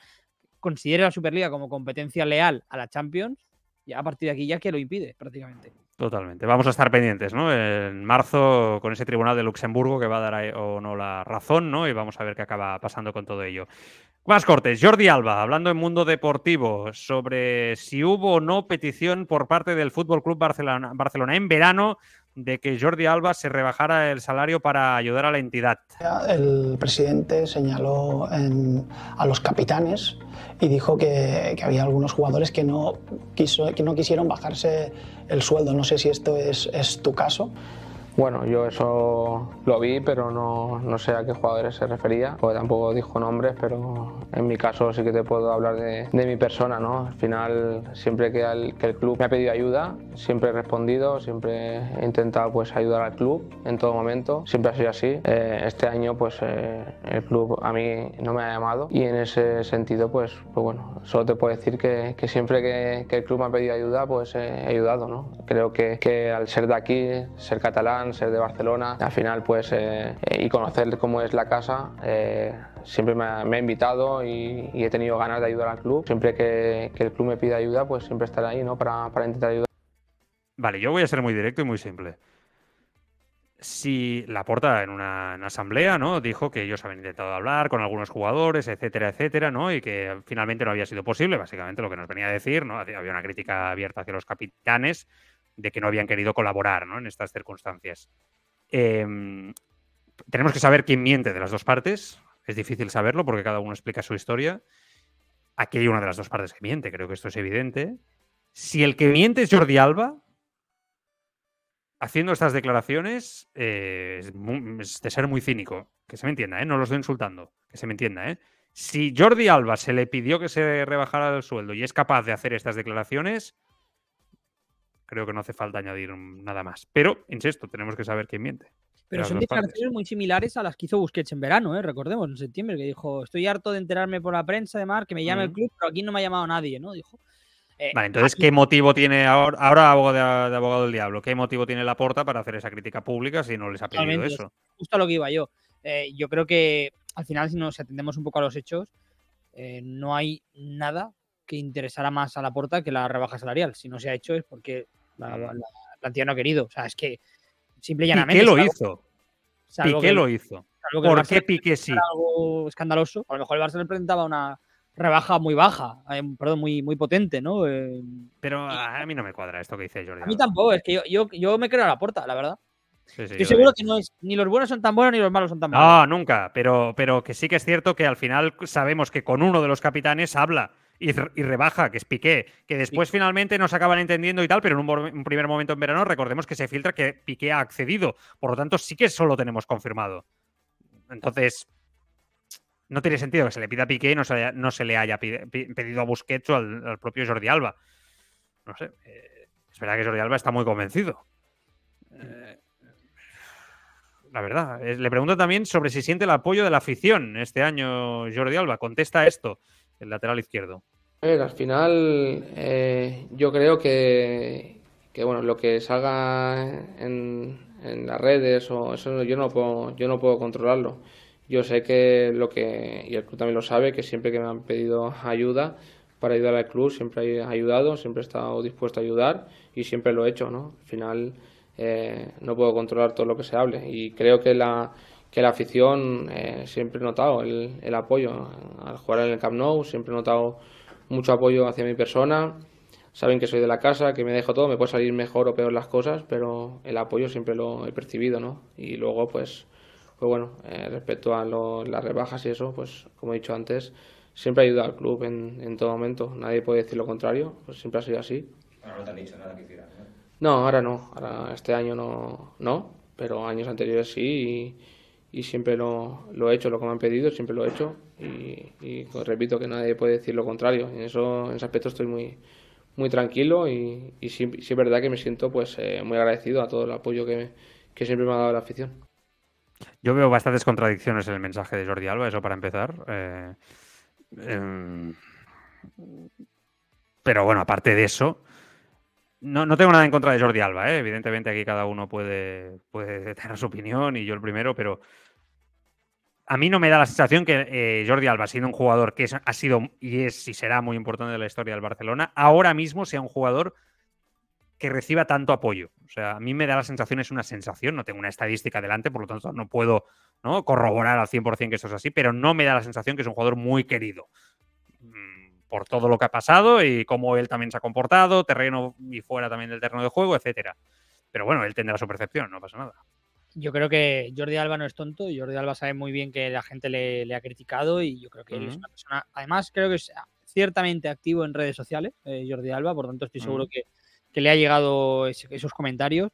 considere la Superliga como competencia leal a la Champions, ya a partir de aquí ya que lo impide prácticamente. Totalmente. Vamos a estar pendientes, ¿no? En marzo con ese tribunal de Luxemburgo que va a dar o no la razón, ¿no? Y vamos a ver qué acaba pasando con todo ello. Más cortes. Jordi Alba, hablando en Mundo Deportivo sobre si hubo o no petición por parte del Fútbol Club Barcelona, Barcelona en verano de que Jordi Alba se rebajara el salario para ayudar a la entidad. El presidente señaló a los capitanes y dijo que, había algunos jugadores que no, quiso, que no quisieron bajarse el sueldo. No sé si esto es, es tu caso. Bueno, yo eso lo vi, pero no, no, sé a qué jugadores se refería, porque tampoco dijo nombres, pero en mi caso sí que te puedo hablar de, de mi persona, ¿no? Al final, siempre que el, que el, club me ha pedido ayuda, siempre he respondido, siempre he intentado pues ayudar al club en todo momento, siempre ha sido así. Eh, este año pues eh, el club a mí no me ha llamado y en ese sentido pues, pues bueno, solo te puedo decir que, que siempre que, que, el club me ha pedido ayuda pues he ayudado, ¿no? Creo que, que al ser de aquí, ser catalán, ser de Barcelona, al final pues eh, y conocer cómo es la casa, eh, siempre me ha, me ha invitado y, y, he tenido ganas de ayudar al club. Siempre que, que, el club me pida ayuda, pues siempre estaré ahí, ¿no? Para, para intentar ayudar. Vale, yo voy a ser muy directo y muy simple. Si la porta en una, en una, asamblea, ¿no? Dijo que ellos habían intentado hablar con algunos jugadores, etcétera, etcétera, ¿no? Y que finalmente no había sido posible, básicamente lo que nos venía a decir, ¿no? Había una crítica abierta hacia los capitanes de que no habían querido colaborar ¿no? en estas circunstancias. Eh, tenemos que saber quién miente de las dos partes. Es difícil saberlo porque cada uno explica su historia. Aquí hay una de las dos partes que miente, creo que esto es evidente. Si el que miente es Jordi Alba, haciendo estas declaraciones, eh, es, de ser muy cínico. Que se me entienda, ¿eh? no lo estoy insultando, que se me entienda. ¿eh? Si Jordi Alba se le pidió que se rebajara el sueldo y es capaz de hacer estas declaraciones, creo que no hace falta añadir nada más. Pero, insisto, tenemos que saber quién miente. Pero son declaraciones muy similares a las que hizo Busquets en verano, ¿eh? recordemos, en septiembre, que dijo, estoy harto de enterarme por la prensa de Mar, que me llame uh -huh. el club, pero aquí no me ha llamado nadie, ¿no? Dijo. Eh, vale, entonces, aquí... ¿qué motivo tiene ahora, ahora abogado, de, de, abogado del diablo? ¿Qué motivo tiene la porta para hacer esa crítica pública si no les ha pedido Totalmente, eso? Justo a lo que iba yo. Eh, yo creo que al final, si nos atendemos un poco a los hechos, eh, no hay nada que interesara más a la porta que la rebaja salarial. Si no se ha hecho es porque la, la, la plantilla no ha querido. O sea, es que simple y llanamente. ¿Piqué lo hizo? Piqué que, lo hizo. ¿Por qué Piqué sí? Algo escandaloso. A lo mejor el Barça le presentaba una rebaja muy baja, eh, perdón, muy, muy potente, ¿no? Eh, Pero a mí no me cuadra esto que dice Jordi. A mí tampoco, es que yo, yo, yo me creo a la puerta, la verdad. Sí, sí, Estoy seguro que no es, ni los buenos son tan buenos ni los malos son tan malos. No, nunca, pero, pero que sí que es cierto que al final sabemos que con uno de los capitanes habla y, y, rebaja, que es Piqué, que después sí. finalmente no se acaban entendiendo y tal, pero en un, un, primer momento en verano recordemos que se filtra que Piqué ha accedido, por lo tanto sí que solo tenemos confirmado. Entonces, no tiene sentido que se le pida a Piqué y no se, no se le haya pedido a Busquets o al, al, propio Jordi Alba. No sé, eh, es verdad que Jordi Alba está muy convencido. Eh, la verdad, le pregunto también sobre si siente el apoyo de la afición este año Jordi Alba. Contesta esto el lateral izquierdo. Al final eh, yo creo que, que, bueno, lo que salga en, en, las redes o eso yo no puedo, yo no puedo controlarlo. Yo sé que lo que, y el club también lo sabe, que siempre que me han pedido ayuda para ayudar al club, siempre he ayudado, siempre he estado dispuesto a ayudar y siempre lo he hecho, ¿no? Al final eh, no puedo controlar todo lo que se hable y creo que la, que la afición eh, siempre he notado el, el, apoyo al jugar en el Camp Nou, siempre he notado mucho apoyo hacia mi persona. Saben que soy de la casa, que me dejo todo, me puede salir mejor o peor las cosas, pero el apoyo siempre lo he percibido, ¿no? Y luego, pues, pues bueno, eh, respecto a lo, las rebajas y eso, pues como he dicho antes, siempre ayuda al club en, en, todo momento. Nadie puede decir lo contrario, pues siempre ha sido así. No te han dicho nada que hicieras, ¿no? No, ahora no, ahora este año no, no pero años anteriores sí y, y siempre lo, lo, he hecho, lo que me han pedido, siempre lo he hecho y, repito que nadie puede decir lo contrario. En, eso, en ese aspecto estoy muy, muy tranquilo y, sí, es verdad que me siento pues eh, muy agradecido a todo el apoyo que, que siempre me ha dado la afición. Yo veo bastantes contradicciones en el mensaje de Jordi Alba, eso para empezar. Eh, eh, pero bueno, aparte de eso, no, no, tengo nada en contra de Jordi Alba, ¿eh? evidentemente aquí cada uno puede, puede, [laughs] tener su opinión y yo el primero, pero a mí no me da la sensación que eh, Jordi Alba, siendo un jugador que ha sido y es y será muy importante en la historia del Barcelona, ahora mismo sea un jugador que reciba tanto apoyo. O sea, a mí me da la sensación, es una sensación, no tengo una estadística delante, por lo tanto no puedo ¿no? corroborar al 100% que esto es así, pero no me da la sensación que es un jugador muy querido mm, por todo lo que ha pasado y cómo él también se ha comportado, terreno y fuera también del terreno de juego, etcétera. Pero bueno, él tendrá su percepción, no pasa nada. Yo creo que Jordi Alba no es tonto, Jordi Alba sabe muy bien que la gente le, le ha criticado y yo creo que uh -huh. él es una persona, además creo que es ciertamente activo en redes sociales, eh, Jordi Alba, por tanto estoy seguro uh -huh. que, que, le ha llegado ese, esos comentarios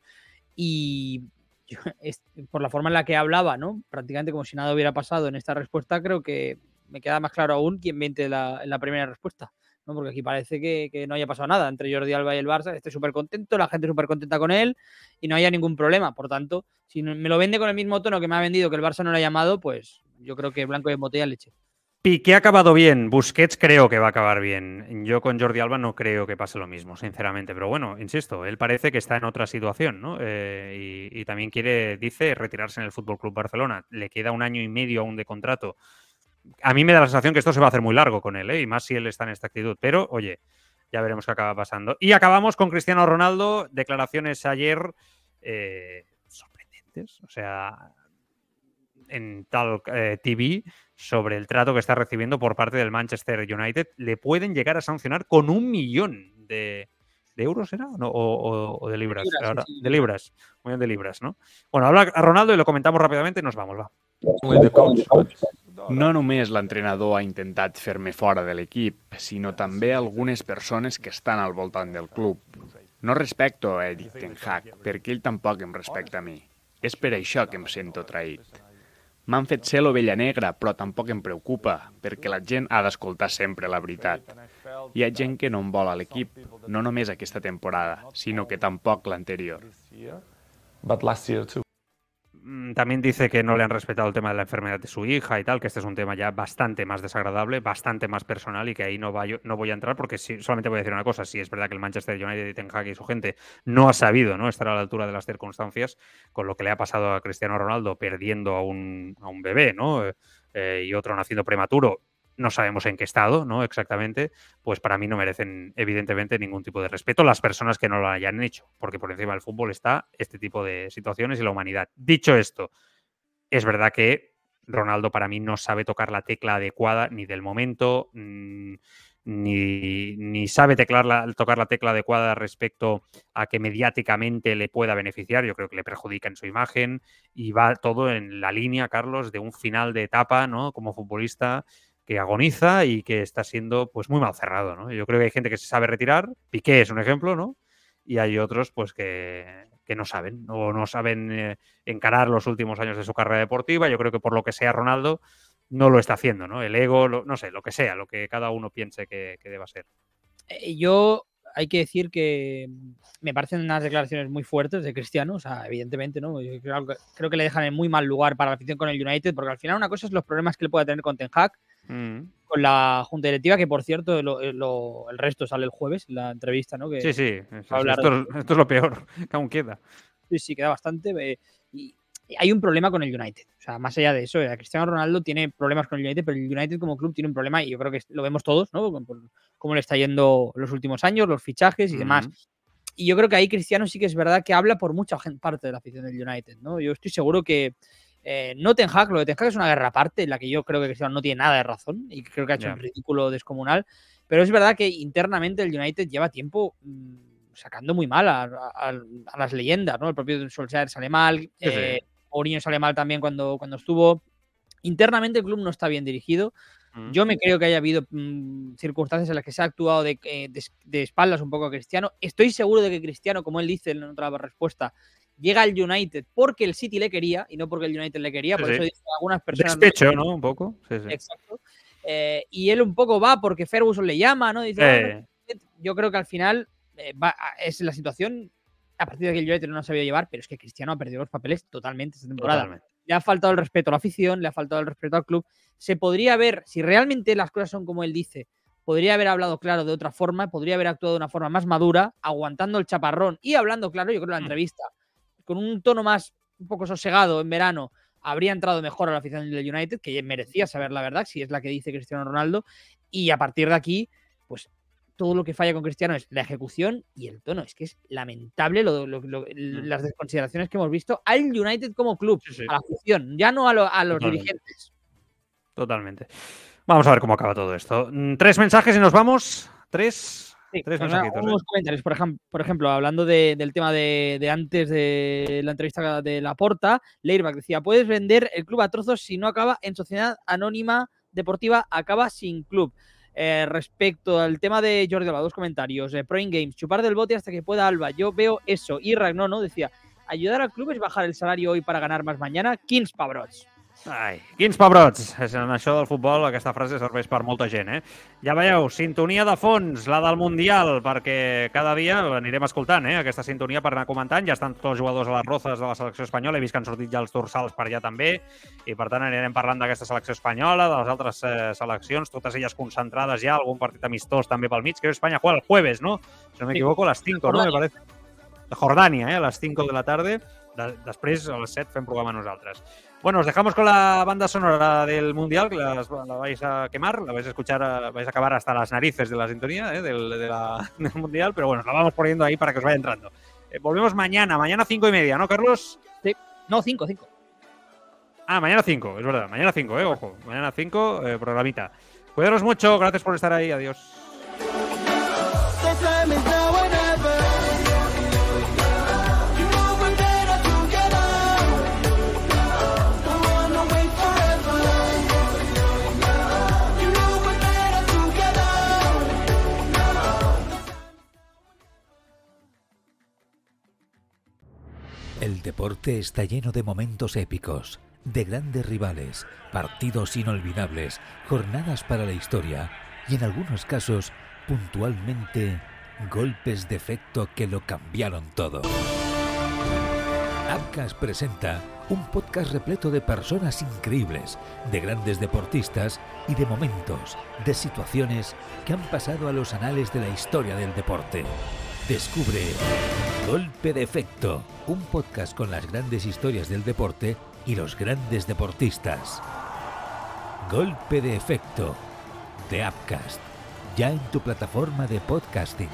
y yo, es- por la forma en la que hablaba, ¿no? Prácticamente como si nada hubiera pasado en esta respuesta, creo que me queda más claro aún quién miente la- en la primera respuesta. ¿No? Porque aquí parece que, que no haya pasado nada entre Jordi Alba y el Barça, esté súper contento, la gente súper contenta con él y no haya ningún problema. Por tanto, si me lo vende con el mismo tono que me ha vendido que el Barça no lo ha llamado, pues yo creo que blanco de botella leche. Piqué ha acabado bien, Busquets creo que va a acabar bien. Yo con Jordi Alba no creo que pase lo mismo, sinceramente. Pero bueno, insisto, él parece que está en otra situación, ¿no? Eh, y, y también quiere, dice, retirarse en el Fútbol Club Barcelona. Le queda un año y medio aún de contrato. A mí me da la sensación que esto se va a hacer muy largo con él, ¿eh? y más si él está en esta actitud. Pero, oye, ya veremos qué acaba pasando. Y acabamos con Cristiano Ronaldo. Declaraciones ayer eh, sorprendentes. O sea, en tal eh, TV sobre el trato que está recibiendo por parte del Manchester United. Le pueden llegar a sancionar con un millón de, de euros, ¿era? ¿No? O, o- o de libras. libras, sí, Ahora- sí. de libras. Muy bien, de libras, ¿no? Bueno, habla a Ronaldo y lo comentamos rápidamente y nos vamos, va. No només l'entrenador ha intentat fer-me fora de l'equip, sinó també algunes persones que estan al voltant del club. No respecto a Eric Ten Hag, perquè ell tampoc em respecta a mi. És per això que em sento traït. M'han fet ser l'ovella negra, però tampoc em preocupa, perquè la gent ha d'escoltar sempre la veritat. Hi ha gent que no em vol a l'equip, no només aquesta temporada, sinó que tampoc l'anterior. Mm, También dice que no le han respetado el tema de la enfermedad de su hija y tal, que este es un tema ya bastante más desagradable, bastante más personal y que ahí no, va yo- no voy a entrar porque sí, solamente voy a decir una cosa, si es verdad que el Manchester United y y su gente no ha sabido ¿no? estar a la altura de las circunstancias con lo que le ha pasado a Cristiano Ronaldo perdiendo a un, a un bebé ¿no? Eh, y otro naciendo prematuro, no sabemos en qué estado, ¿no? Exactamente, pues para mí no merecen evidentemente ningún tipo de respeto las personas que no lo hayan hecho, porque por encima del fútbol está este tipo de situaciones y la humanidad. Dicho esto, es verdad que Ronaldo para mí no sabe tocar la tecla adecuada ni del momento, mm, ni, ni sabe teclar la- tocar la tecla adecuada respecto a que mediáticamente le pueda beneficiar. Yo creo que le perjudica en su imagen y va todo en la línea, Carlos, de un final de etapa, ¿no? Como futbolista que agoniza y que está siendo pues muy mal cerrado, ¿no? Yo creo que hay gente que se sabe retirar, Piqué es un ejemplo, ¿no? Y hay otros pues que, que no saben o no saben eh, encarar los últimos años de su carrera deportiva. Yo creo que por lo que sea Ronaldo no lo está haciendo, ¿no? El ego, no sé, lo que sea, lo que cada uno piense que, que deba ser. Eh, yo hay que decir que mm, me parecen unas declaraciones muy fuertes de Cristiano, o sea, evidentemente, ¿no? Yo creo, que- creo que le dejan en muy mal lugar para la afición con el United, porque al final una cosa es los problemas que le pueda tener con Ten Hag, Mm. con la junta directiva, que por cierto, lo- eh, lo- el resto sale el jueves, la entrevista, ¿no? Que Sí, sí, eso hablar esto, de- es- esto es lo peor [laughs] que aún queda. Sí, sí, queda bastante. eh, y hay un problema con el United. O sea, más allá de eso, eh, Cristiano Ronaldo tiene problemas con el United, pero el United como club tiene un problema y yo creo que lo vemos todos, ¿no? Cómo le está yendo los últimos años, los fichajes y demás. Ujú. Y yo creo que ahí Cristiano sí que es verdad que habla por mucha gen- parte de la afición del United, ¿no? Yo estoy seguro que eh, no Ten Hag, lo de Ten Hag es una guerra aparte en la que yo creo que Cristiano no tiene nada de razón y creo que ha hecho Ya. un ridículo descomunal, pero es verdad que internamente el United lleva tiempo mm, sacando muy mal a, a- a las leyendas, ¿no? El propio Solskjaer sale mal, sí. eh, Mourinho sale mal también cuando, cuando estuvo. Internamente el club no está bien dirigido. Mm. Yo me creo que haya habido mm, circunstancias en las que se ha actuado de, eh, de, de espaldas un poco a Cristiano. Estoy seguro de que Cristiano, como él dice en otra respuesta, llega al United porque el City le quería y no porque el United le quería. Sí, Por sí. eso dicen algunas personas. Despecho, ¿no? Un poco. Sí, sí. Exacto. Eh, y él un poco va porque Ferguson le llama, ¿no? Dice, Eh, "Ah, yo creo que al final eh, va- es la situación a partir de que el United no lo sabía llevar, pero es que Cristiano ha perdido los papeles totalmente esta temporada. totalmente. Le ha faltado el respeto a la afición, le ha faltado el respeto al club. Se podría haber, si realmente las cosas son como él dice, podría haber hablado claro de otra forma, podría haber actuado de una forma más madura, aguantando el chaparrón y hablando claro, yo creo, en la Mm. entrevista, con un tono más, un poco sosegado en verano, habría entrado mejor a la afición del United, que merecía saber la verdad, si es la que dice Cristiano Ronaldo, y a partir de aquí, pues todo lo que falla con Cristiano es la ejecución y el tono. Es que es lamentable lo- lo- lo- las desconsideraciones que hemos visto al United como club, Sí, sí. a la afición, ya no a, lo- a los Totalmente. dirigentes. Totalmente. Vamos a ver cómo acaba todo esto. Mm, Tres mensajes y nos vamos. Tres. Sí, Tres mensajitos. unos comentarios, por, ejem- por ejemplo, hablando de- del tema de, de antes de la entrevista de la Porta, Leirbach decía, puedes vender el club a trozos si no acaba en sociedad anónima deportiva, acaba sin club. Eh, respecto al tema de Jordi Alba, dos comentarios. Eh, Pro In Games, chupar del bote hasta que pueda Alba. Yo veo eso. Y Ragnono decía, ayudar al club es bajar el salario hoy para ganar más mañana. 15 pebrots. Ai, quins pebrots! En això del futbol aquesta frase serveix per molta gent, eh? Ja veieu, sintonia de fons, la del Mundial, perquè cada dia anirem escoltant, eh? Aquesta sintonia per anar comentant. Ja estan tots els jugadors a les rozes de la selecció espanyola. He vist que han sortit ja els dorsals per allà també. I, per tant, anirem parlant d'aquesta selecció espanyola, de les altres eh, seleccions, totes elles concentrades ja, algun partit amistós també pel mig. Creo que Espanya juega el jueves, ¿no? Si no me equivoco, a las 5, ¿no? Me parece. Jordània, eh? A les 5 de la tarda. De després, a les 7, fem programa nosaltres. Bueno, os dejamos con la banda sonora del Mundial, que la, la vais a quemar, la vais a escuchar, vais a acabar hasta las narices de la sintonía ¿eh? del, de la- [laughs] del Mundial, pero bueno, la vamos poniendo ahí para que os vaya entrando. Eh, volvemos mañana, mañana cinco y media, ¿no, Carlos? Sí. No, 5, 5. Ah, mañana 5, es verdad, mañana 5, eh, ojo, mañana 5, eh, programita. Cuidaros mucho, gracias por estar ahí, adiós. El deporte está lleno de momentos épicos, de grandes rivales, partidos inolvidables, jornadas para la historia y en algunos casos, puntualmente, golpes de efecto que lo cambiaron todo. Abcas presenta un podcast repleto de personas increíbles, de grandes deportistas y de momentos, de situaciones que han pasado a los anales de la historia del deporte. Descubre Golpe de Efecto, un podcast con las grandes historias del deporte y los grandes deportistas. Golpe de Efecto, de Upcast, ya en tu plataforma de podcasting.